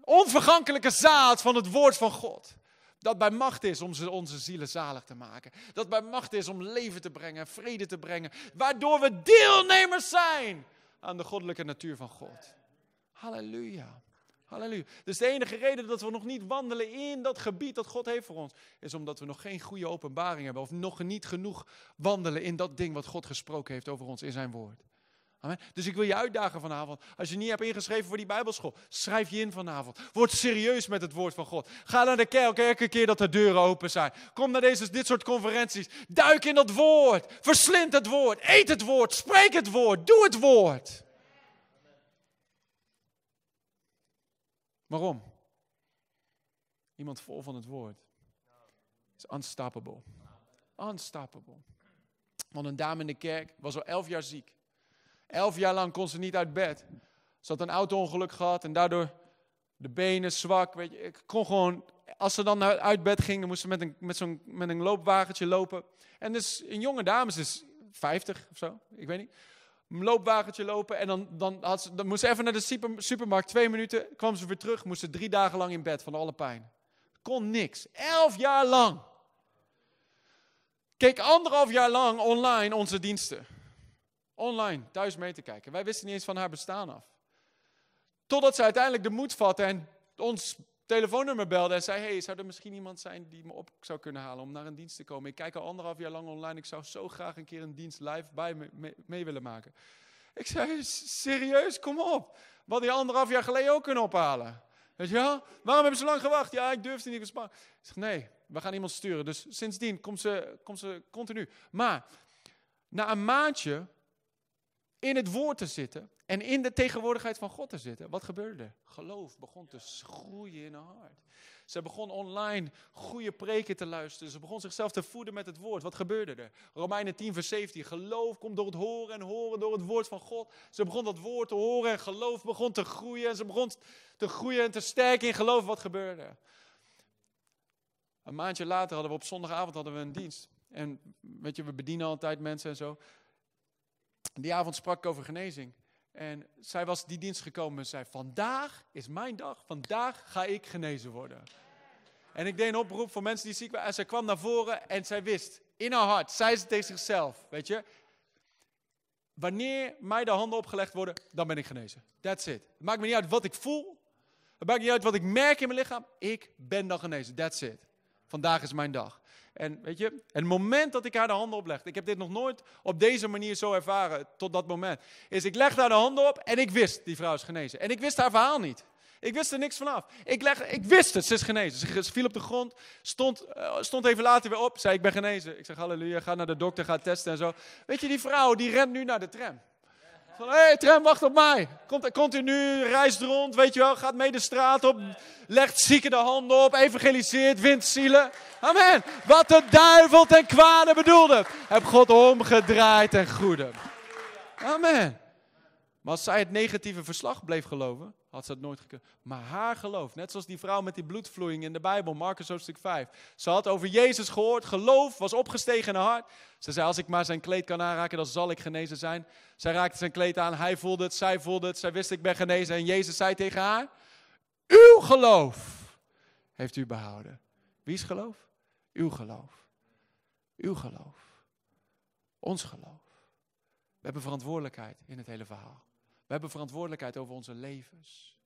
Onvergankelijke zaad van het woord van God. Dat bij macht is om onze zielen zalig te maken. Dat bij macht is om leven te brengen, vrede te brengen. Waardoor we deelnemers zijn aan de goddelijke natuur van God. Halleluja. Halleluja. Dus de enige reden dat we nog niet wandelen in dat gebied dat God heeft voor ons, is omdat we nog geen goede openbaring hebben. Of nog niet genoeg wandelen in dat ding wat God gesproken heeft over ons in zijn woord. Amen. Dus ik wil je uitdagen vanavond. Als je niet hebt ingeschreven voor die Bijbelschool, schrijf je in vanavond. Word serieus met het woord van God. Ga naar de kerk elke keer dat de deuren open zijn. Kom naar deze, dit soort conferenties. Duik in dat woord. Verslind het woord. Eet het woord. Spreek het woord. Doe het woord. Waarom? Iemand vol van het woord is unstoppable. Unstoppable. Want een dame in de kerk was al elf jaar ziek. Elf jaar lang kon ze niet uit bed. Ze had een auto-ongeluk gehad en daardoor de benen zwak. Weet je, ik kon gewoon, als ze dan uit bed ging, dan moest ze met een, met zo'n, met een loopwagentje lopen. En dus een jonge dame, is 50 of zo, ik weet niet. Een loopwagentje lopen en dan, dan, had ze, dan moest ze even naar de supermarkt, twee minuten, kwam ze weer terug, moest ze drie dagen lang in bed van alle pijn. Kon niks. Elf jaar lang. Keek anderhalf jaar lang online onze diensten online thuis mee te kijken. Wij wisten niet eens van haar bestaan af. Totdat ze uiteindelijk de moed vatte en ons telefoonnummer belde en zei: Hey, zou er misschien iemand zijn die me op zou kunnen halen om naar een dienst te komen? Ik kijk al anderhalf jaar lang online. Ik zou zo graag een keer een dienst live bij me mee, willen maken. Ik zei: Serieus, kom op. Wat die anderhalf jaar geleden ook kunnen ophalen. Weet je wel? Waarom hebben ze lang gewacht? Ja, ik durfde niet Ik zeg: Nee, we gaan iemand sturen. Dus sindsdien komt ze, komt ze continu. Maar na een maandje in het woord te zitten en in de tegenwoordigheid van God te zitten. Wat gebeurde er? Geloof begon te groeien in haar hart. Ze begon online goede preken te luisteren. Ze begon zichzelf te voeden met het woord. Wat gebeurde er? Romeinen 10, vers 17. Geloof komt door het horen en horen door het woord van God. Ze begon dat woord te horen en geloof begon te groeien. En ze begon te groeien en te sterken in geloof. Wat gebeurde er? Een maandje later hadden we op zondagavond hadden we een dienst. En weet je, we bedienen altijd mensen en zo. Die avond sprak ik over genezing. En zij was die dienst gekomen en zei: Vandaag is mijn dag, vandaag ga ik genezen worden. En ik deed een oproep voor mensen die ziek waren. En zij kwam naar voren en zij wist, in haar hart, zei ze tegen zichzelf: Weet je, wanneer mij de handen opgelegd worden, dan ben ik genezen. That's it. Het maakt me niet uit wat ik voel. Het maakt niet uit wat ik merk in mijn lichaam. Ik ben dan genezen. That's it. Vandaag is mijn dag. En weet je, het moment dat ik haar de handen oplegde, ik heb dit nog nooit op deze manier zo ervaren tot dat moment, is ik legde haar de handen op en ik wist, die vrouw is genezen. En ik wist haar verhaal niet. Ik wist er niks vanaf. Ik, leg, ik wist het, ze is genezen. Ze, ze viel op de grond, stond, eh, stond even later weer op, zei ik ben genezen. Ik zeg halleluja, ga naar de dokter, ga testen en zo. Weet je, die vrouw die rent nu naar de tram. Hé hey, tram, wacht op mij. Komt continu, reist rond, weet je wel, gaat mee de straat op, legt zieken de handen op, evangeliseert, wint zielen. Amen. Wat de duivel ten kwade bedoelde, heb God omgedraaid ten goede. Amen. Maar als zij het negatieve verslag bleef geloven, had ze het nooit gekund. Maar haar geloof, net zoals die vrouw met die bloedvloeiing in de Bijbel, Marcus hoofdstuk 5. Ze had over Jezus gehoord, geloof was opgestegen in haar hart. Ze zei, als ik maar zijn kleed kan aanraken, dan zal ik genezen zijn. Zij raakte zijn kleed aan, hij voelde het, zij voelde het, zij wist ik ben genezen. En Jezus zei tegen haar, uw geloof heeft u behouden. Wie's geloof? Uw geloof. Uw geloof. Ons geloof. We hebben verantwoordelijkheid in het hele verhaal. We hebben verantwoordelijkheid over onze levens.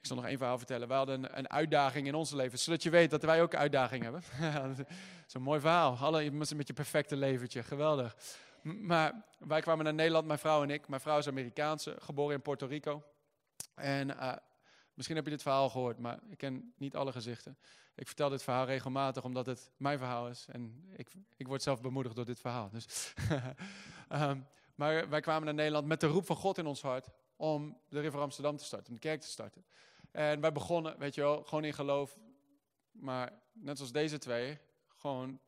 Ik zal nog één verhaal vertellen. We hadden een, uitdaging in ons leven, zodat je weet dat wij ook uitdagingen hebben. een mooi verhaal. Alle met je perfecte leventje, geweldig. Maar wij kwamen naar Nederland, mijn vrouw en ik. Mijn vrouw is Amerikaanse, geboren in Puerto Rico. En uh, misschien heb je dit verhaal gehoord, maar ik ken niet alle gezichten. Ik vertel dit verhaal regelmatig omdat het mijn verhaal is. En ik, ik word zelf bemoedigd door dit verhaal. Dus um, maar wij kwamen naar Nederland met de roep van God in ons hart om de River Amsterdam te starten, om de kerk te starten. En wij begonnen, weet je wel, gewoon in geloof. Maar net zoals deze twee, gewoon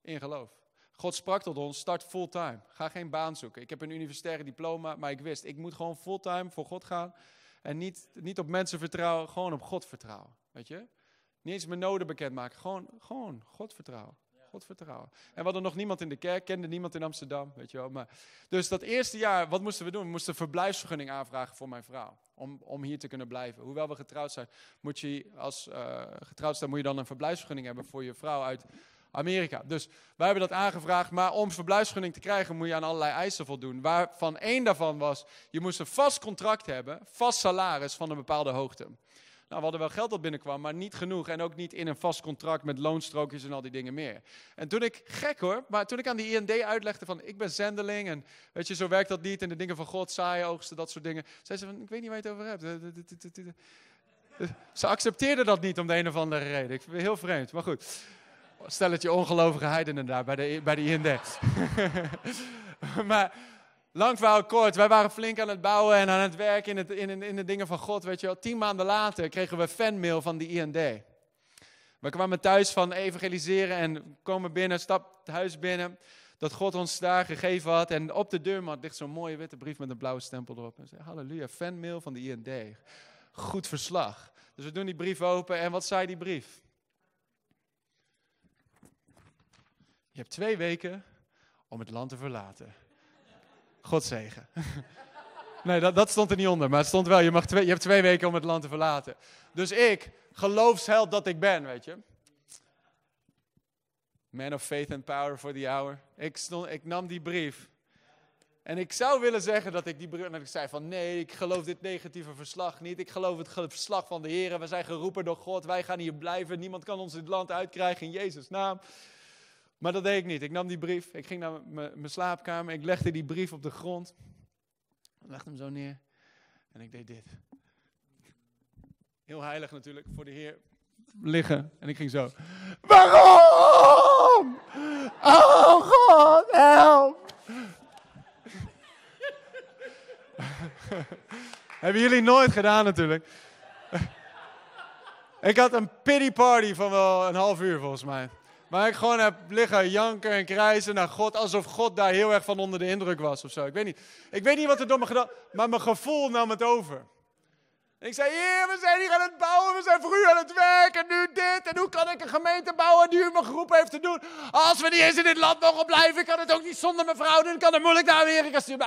in geloof. God sprak tot ons, start fulltime. Ga geen baan zoeken. Ik heb een universitaire diploma, maar ik wist, ik moet gewoon fulltime voor God gaan. En niet, niet op mensen vertrouwen, gewoon op God vertrouwen. Weet je? Niet eens mijn noden bekendmaken, gewoon, gewoon God vertrouwen. God vertrouwen. En we hadden nog niemand in de kerk, kende niemand in Amsterdam, weet je wel. Maar, dus dat eerste jaar, wat moesten we doen? We moesten verblijfsvergunning aanvragen voor mijn vrouw. Om, om hier te kunnen blijven. Hoewel we getrouwd zijn, moet je als uh, getrouwd zijn, moet je dan een verblijfsvergunning hebben voor je vrouw uit Amerika. Dus wij hebben dat aangevraagd. Maar om verblijfsvergunning te krijgen, moet je aan allerlei eisen voldoen. Waarvan één daarvan was, je moest een vast contract hebben, vast salaris van een bepaalde hoogte. Nou, we hadden wel geld dat binnenkwam, maar niet genoeg. En ook niet in een vast contract met loonstrookjes en al die dingen meer. En toen ik, gek hoor, maar toen ik aan die IND uitlegde van ik ben zendeling en weet je, zo werkt dat niet. En de dingen van God, saaien oogsten, dat soort dingen. Zei ze van, ik weet niet waar je het over hebt. Ze accepteerden dat niet om de een of andere reden. Ik vind het heel vreemd, maar goed. Stelletje ongelovige heidenen daar bij de, bij de IND. maar Lang verhaal kort, wij waren flink aan het bouwen en aan het werken in, het, in, in de dingen van God. Weet je wel. Tien maanden later kregen we fanmail van de IND. We kwamen thuis van evangeliseren en komen binnen, stap het huis binnen. Dat God ons daar gegeven had. En op de deurmat ligt zo'n mooie witte brief met een blauwe stempel erop. En zei, halleluja, fanmail van de IND. Goed verslag. Dus we doen die brief open en wat zei die brief? Je hebt twee weken om het land te verlaten. God zegen. Nee, dat, dat, stond er niet onder, maar het stond wel, je, mag twee, je hebt twee weken om het land te verlaten. Dus ik, geloofsheld dat ik ben, weet je. Man of faith and power for the hour. Ik, stond, ik nam die brief. En ik zou willen zeggen dat ik die brief, dat ik zei van nee, ik geloof dit negatieve verslag niet. Ik geloof het verslag van de Heer. We zijn geroepen door God. Wij gaan hier blijven. Niemand kan ons dit land uitkrijgen in Jezus' naam. Maar dat deed ik niet. Ik nam die brief, ik ging naar mijn slaapkamer, ik legde die brief op de grond. Legde hem zo neer en ik deed dit. Heel heilig natuurlijk, voor de Heer liggen. En ik ging zo. Waarom? Oh God, help! Hebben jullie nooit gedaan natuurlijk. ik had een pity party van wel een half uur volgens mij. Maar ik gewoon heb liggen janken en krijzen naar God. Alsof God daar heel erg van onder de indruk was of zo. Ik weet niet, ik weet niet wat er door me gedaan Maar mijn gevoel nam het over. ik zei, heer, we zijn hier aan het bouwen. We zijn u aan het werken. Nu dit. En hoe kan ik een gemeente bouwen die u me geroepen heeft te doen? Als we niet eens in dit land mogen blijven, kan het ook niet zonder mijn vrouw doen. Kan het moeilijk naar Amerika sturen.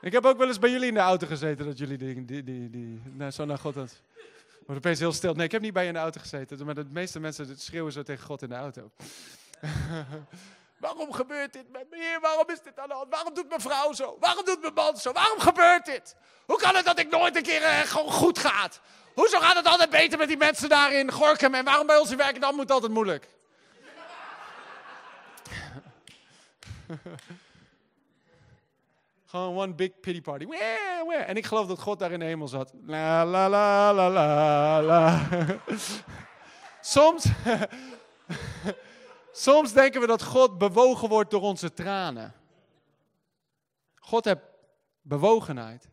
Ik heb ook wel eens bij jullie in de auto gezeten. Dat jullie die, die, die, die, zo naar God had. Wordt opeens heel stil. Nee, ik heb niet bij je in de auto gezeten. Maar de meeste mensen schreeuwen zo tegen God in de auto. Waarom gebeurt dit met me? Heer, waarom is dit aan de hand? Waarom doet mijn vrouw zo? Waarom doet mijn man zo? Waarom gebeurt dit? Hoe kan het dat ik nooit een keer uh, gewoon goed gaat? Hoezo gaat het altijd beter met die mensen daar in Gorkum? En waarom bij ons in werken dan moet het altijd moeilijk? Gewoon one big pity party. En ik geloof dat God daar in de hemel zat. La la la la la la. Soms, soms denken we dat God bewogen wordt door onze tranen. God heeft bewogenheid.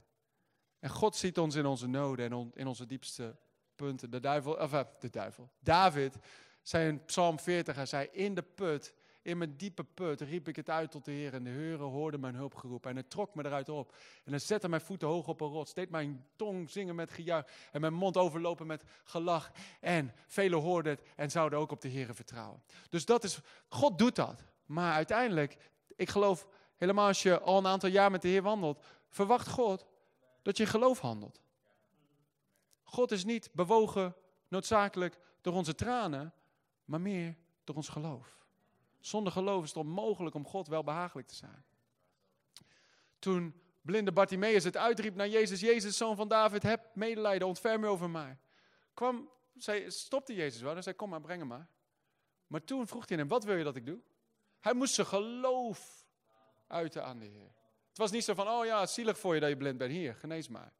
En God ziet ons in onze noden en in onze diepste punten. De duivel, of, eh, de duivel. David zei in Psalm 40, hij zei, in de put, in mijn diepe put, riep ik het uit tot de Heer. En de Heer hoorde mijn hulp geroepen. En hij trok me eruit op. En hij zette mijn voeten hoog op een rots. Deed mijn tong zingen met gejuich. En mijn mond overlopen met gelach. En velen hoorden het en zouden ook op de Heer vertrouwen. Dus dat is, God doet dat. Maar uiteindelijk, ik geloof helemaal als je al een aantal jaar met de Heer wandelt, verwacht God dat je geloof handelt. God is niet bewogen noodzakelijk door onze tranen, maar meer door ons geloof. Zonder geloof is het onmogelijk om God wel behagelijk te zijn. Toen blinde Bartimaeus het uitriep naar Jezus, Jezus, zoon van David, heb medelijden, ontferm je over mij. Kwam, zei, stopte Jezus wel en zei, kom maar, breng hem maar. Maar toen vroeg hij hem, wat wil je dat ik doe? Hij moest zijn geloof uiten aan de Heer. Het was niet zo van, oh ja, zielig voor je dat je blind bent, hier, genees maar.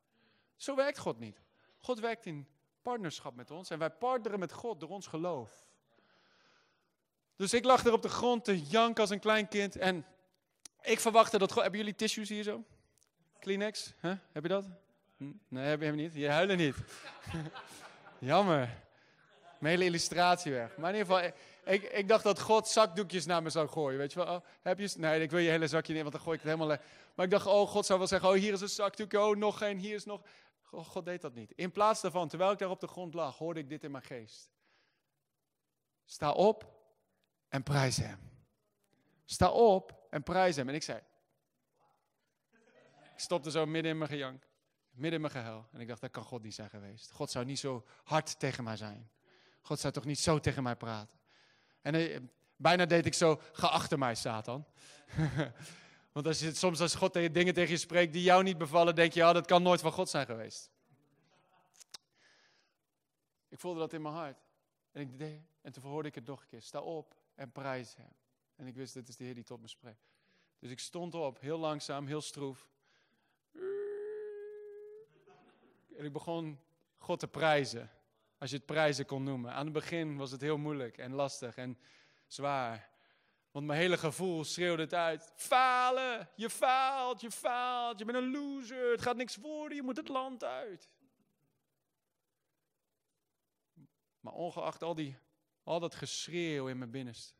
Zo werkt God niet. God werkt in partnerschap met ons en wij partneren met God door ons geloof. Dus ik lag er op de grond te janken als een klein kind en ik verwachtte dat God... Hebben jullie tissues hier zo? Kleenex? Heb je dat? Hm? Nee, heb je hem niet. Je huilen niet. Jammer. Mijn hele illustratie weg. Maar in ieder geval, ik, ik, dacht dat God zakdoekjes naar me zou gooien. Weet je wel? Oh, heb je... Nee, ik wil je hele zakje niet, want dan gooi ik het helemaal... Maar ik dacht, oh, God zou wel zeggen, oh, hier is een zakdoekje, oh, nog geen, hier is nog... God deed dat niet. In plaats daarvan, terwijl ik daar op de grond lag, hoorde ik dit in mijn geest. Sta op en prijs hem. Sta op en prijs hem. En ik zei, ik stopte zo midden in mijn gejank, midden in mijn gehuil. En ik dacht, dat kan God niet zijn geweest. God zou niet zo hard tegen mij zijn. God zou toch niet zo tegen mij praten. En eh, bijna deed ik zo, ga achter mij, Satan. Want als je, soms als God dingen tegen je spreekt die jou niet bevallen, denk je, dat kan nooit van God zijn geweest. Ik voelde dat in mijn hart. En, ik deed, en toen hoorde ik het nog een keer. Sta op en prijs hem. En ik wist, dit is de Heer die tot me spreekt. Dus ik stond op, heel langzaam, heel stroef. En ik begon God te prijzen. Als je het prijzen kon noemen. Aan het begin was het heel moeilijk en lastig en zwaar. Want mijn hele gevoel schreeuwde het uit. Falen, je faalt, je faalt, je bent een loser, het gaat niks worden, je moet het land uit. Maar ongeacht al, die, al dat geschreeuw in mijn binnenste,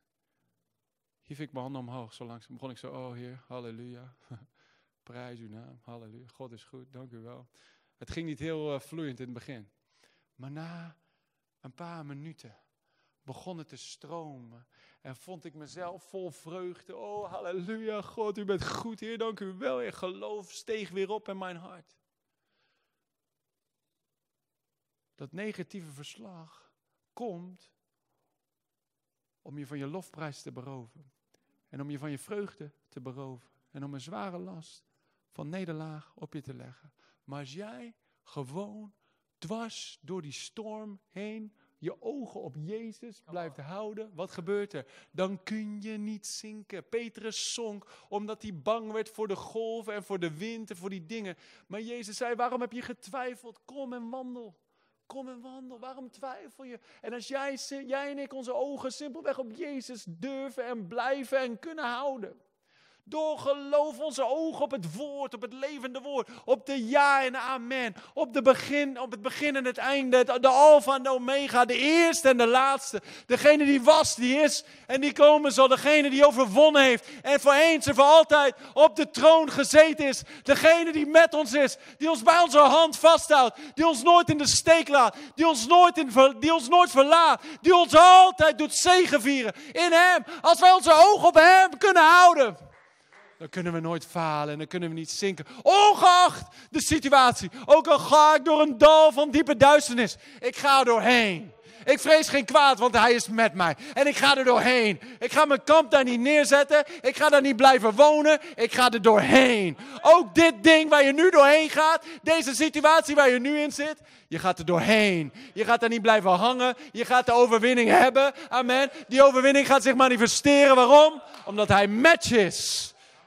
hief ik mijn handen omhoog. Zo langzaam begon ik zo, oh Heer, halleluja. Prijs uw naam, halleluja. God is goed, dank u wel. Het ging niet heel uh, vloeiend in het begin. Maar na een paar minuten begon het te stromen. En vond ik mezelf vol vreugde. Oh, halleluja, God, u bent goed, Heer, dank u wel. En geloof steeg weer op in mijn hart. Dat negatieve verslag komt om je van je lofprijs te beroven. En om je van je vreugde te beroven. En om een zware last van nederlaag op je te leggen. Maar als jij gewoon dwars door die storm heen je ogen op Jezus blijft houden, wat gebeurt er? Dan kun je niet zinken. Petrus zonk omdat hij bang werd voor de golven en voor de wind en voor die dingen. Maar Jezus zei, waarom heb je getwijfeld? Kom en wandel. Kom en wandel. Waarom twijfel je? En als jij, jij en ik onze ogen simpelweg op Jezus durven en blijven en kunnen houden door geloof onze ogen op het woord, op het levende woord, op de ja en amen, op, de begin, op het begin en het einde, de alfa en de omega, de eerste en de laatste. Degene die was, die is en die komen zal, degene die overwonnen heeft en voor eens en voor altijd op de troon gezeten is. Degene die met ons is, die ons bij onze hand vasthoudt, die ons nooit in de steek laat, die ons nooit, in, die ons nooit verlaat, die ons altijd doet zegenvieren in Hem. Als wij onze ogen op Hem kunnen houden dan kunnen we nooit falen en dan kunnen we niet zinken. Ongeacht de situatie. Ook al ga ik door een dal van diepe duisternis. Ik ga doorheen. Ik vrees geen kwaad, want hij is met mij. En ik ga er doorheen. Ik ga mijn kamp daar niet neerzetten. Ik ga daar niet blijven wonen. Ik ga er doorheen. Ook dit ding waar je nu doorheen gaat, deze situatie waar je nu in zit, je gaat er doorheen. Je gaat daar niet blijven hangen. Je gaat de overwinning hebben. Amen. Die overwinning gaat zich manifesteren. Waarom? Omdat hij je is.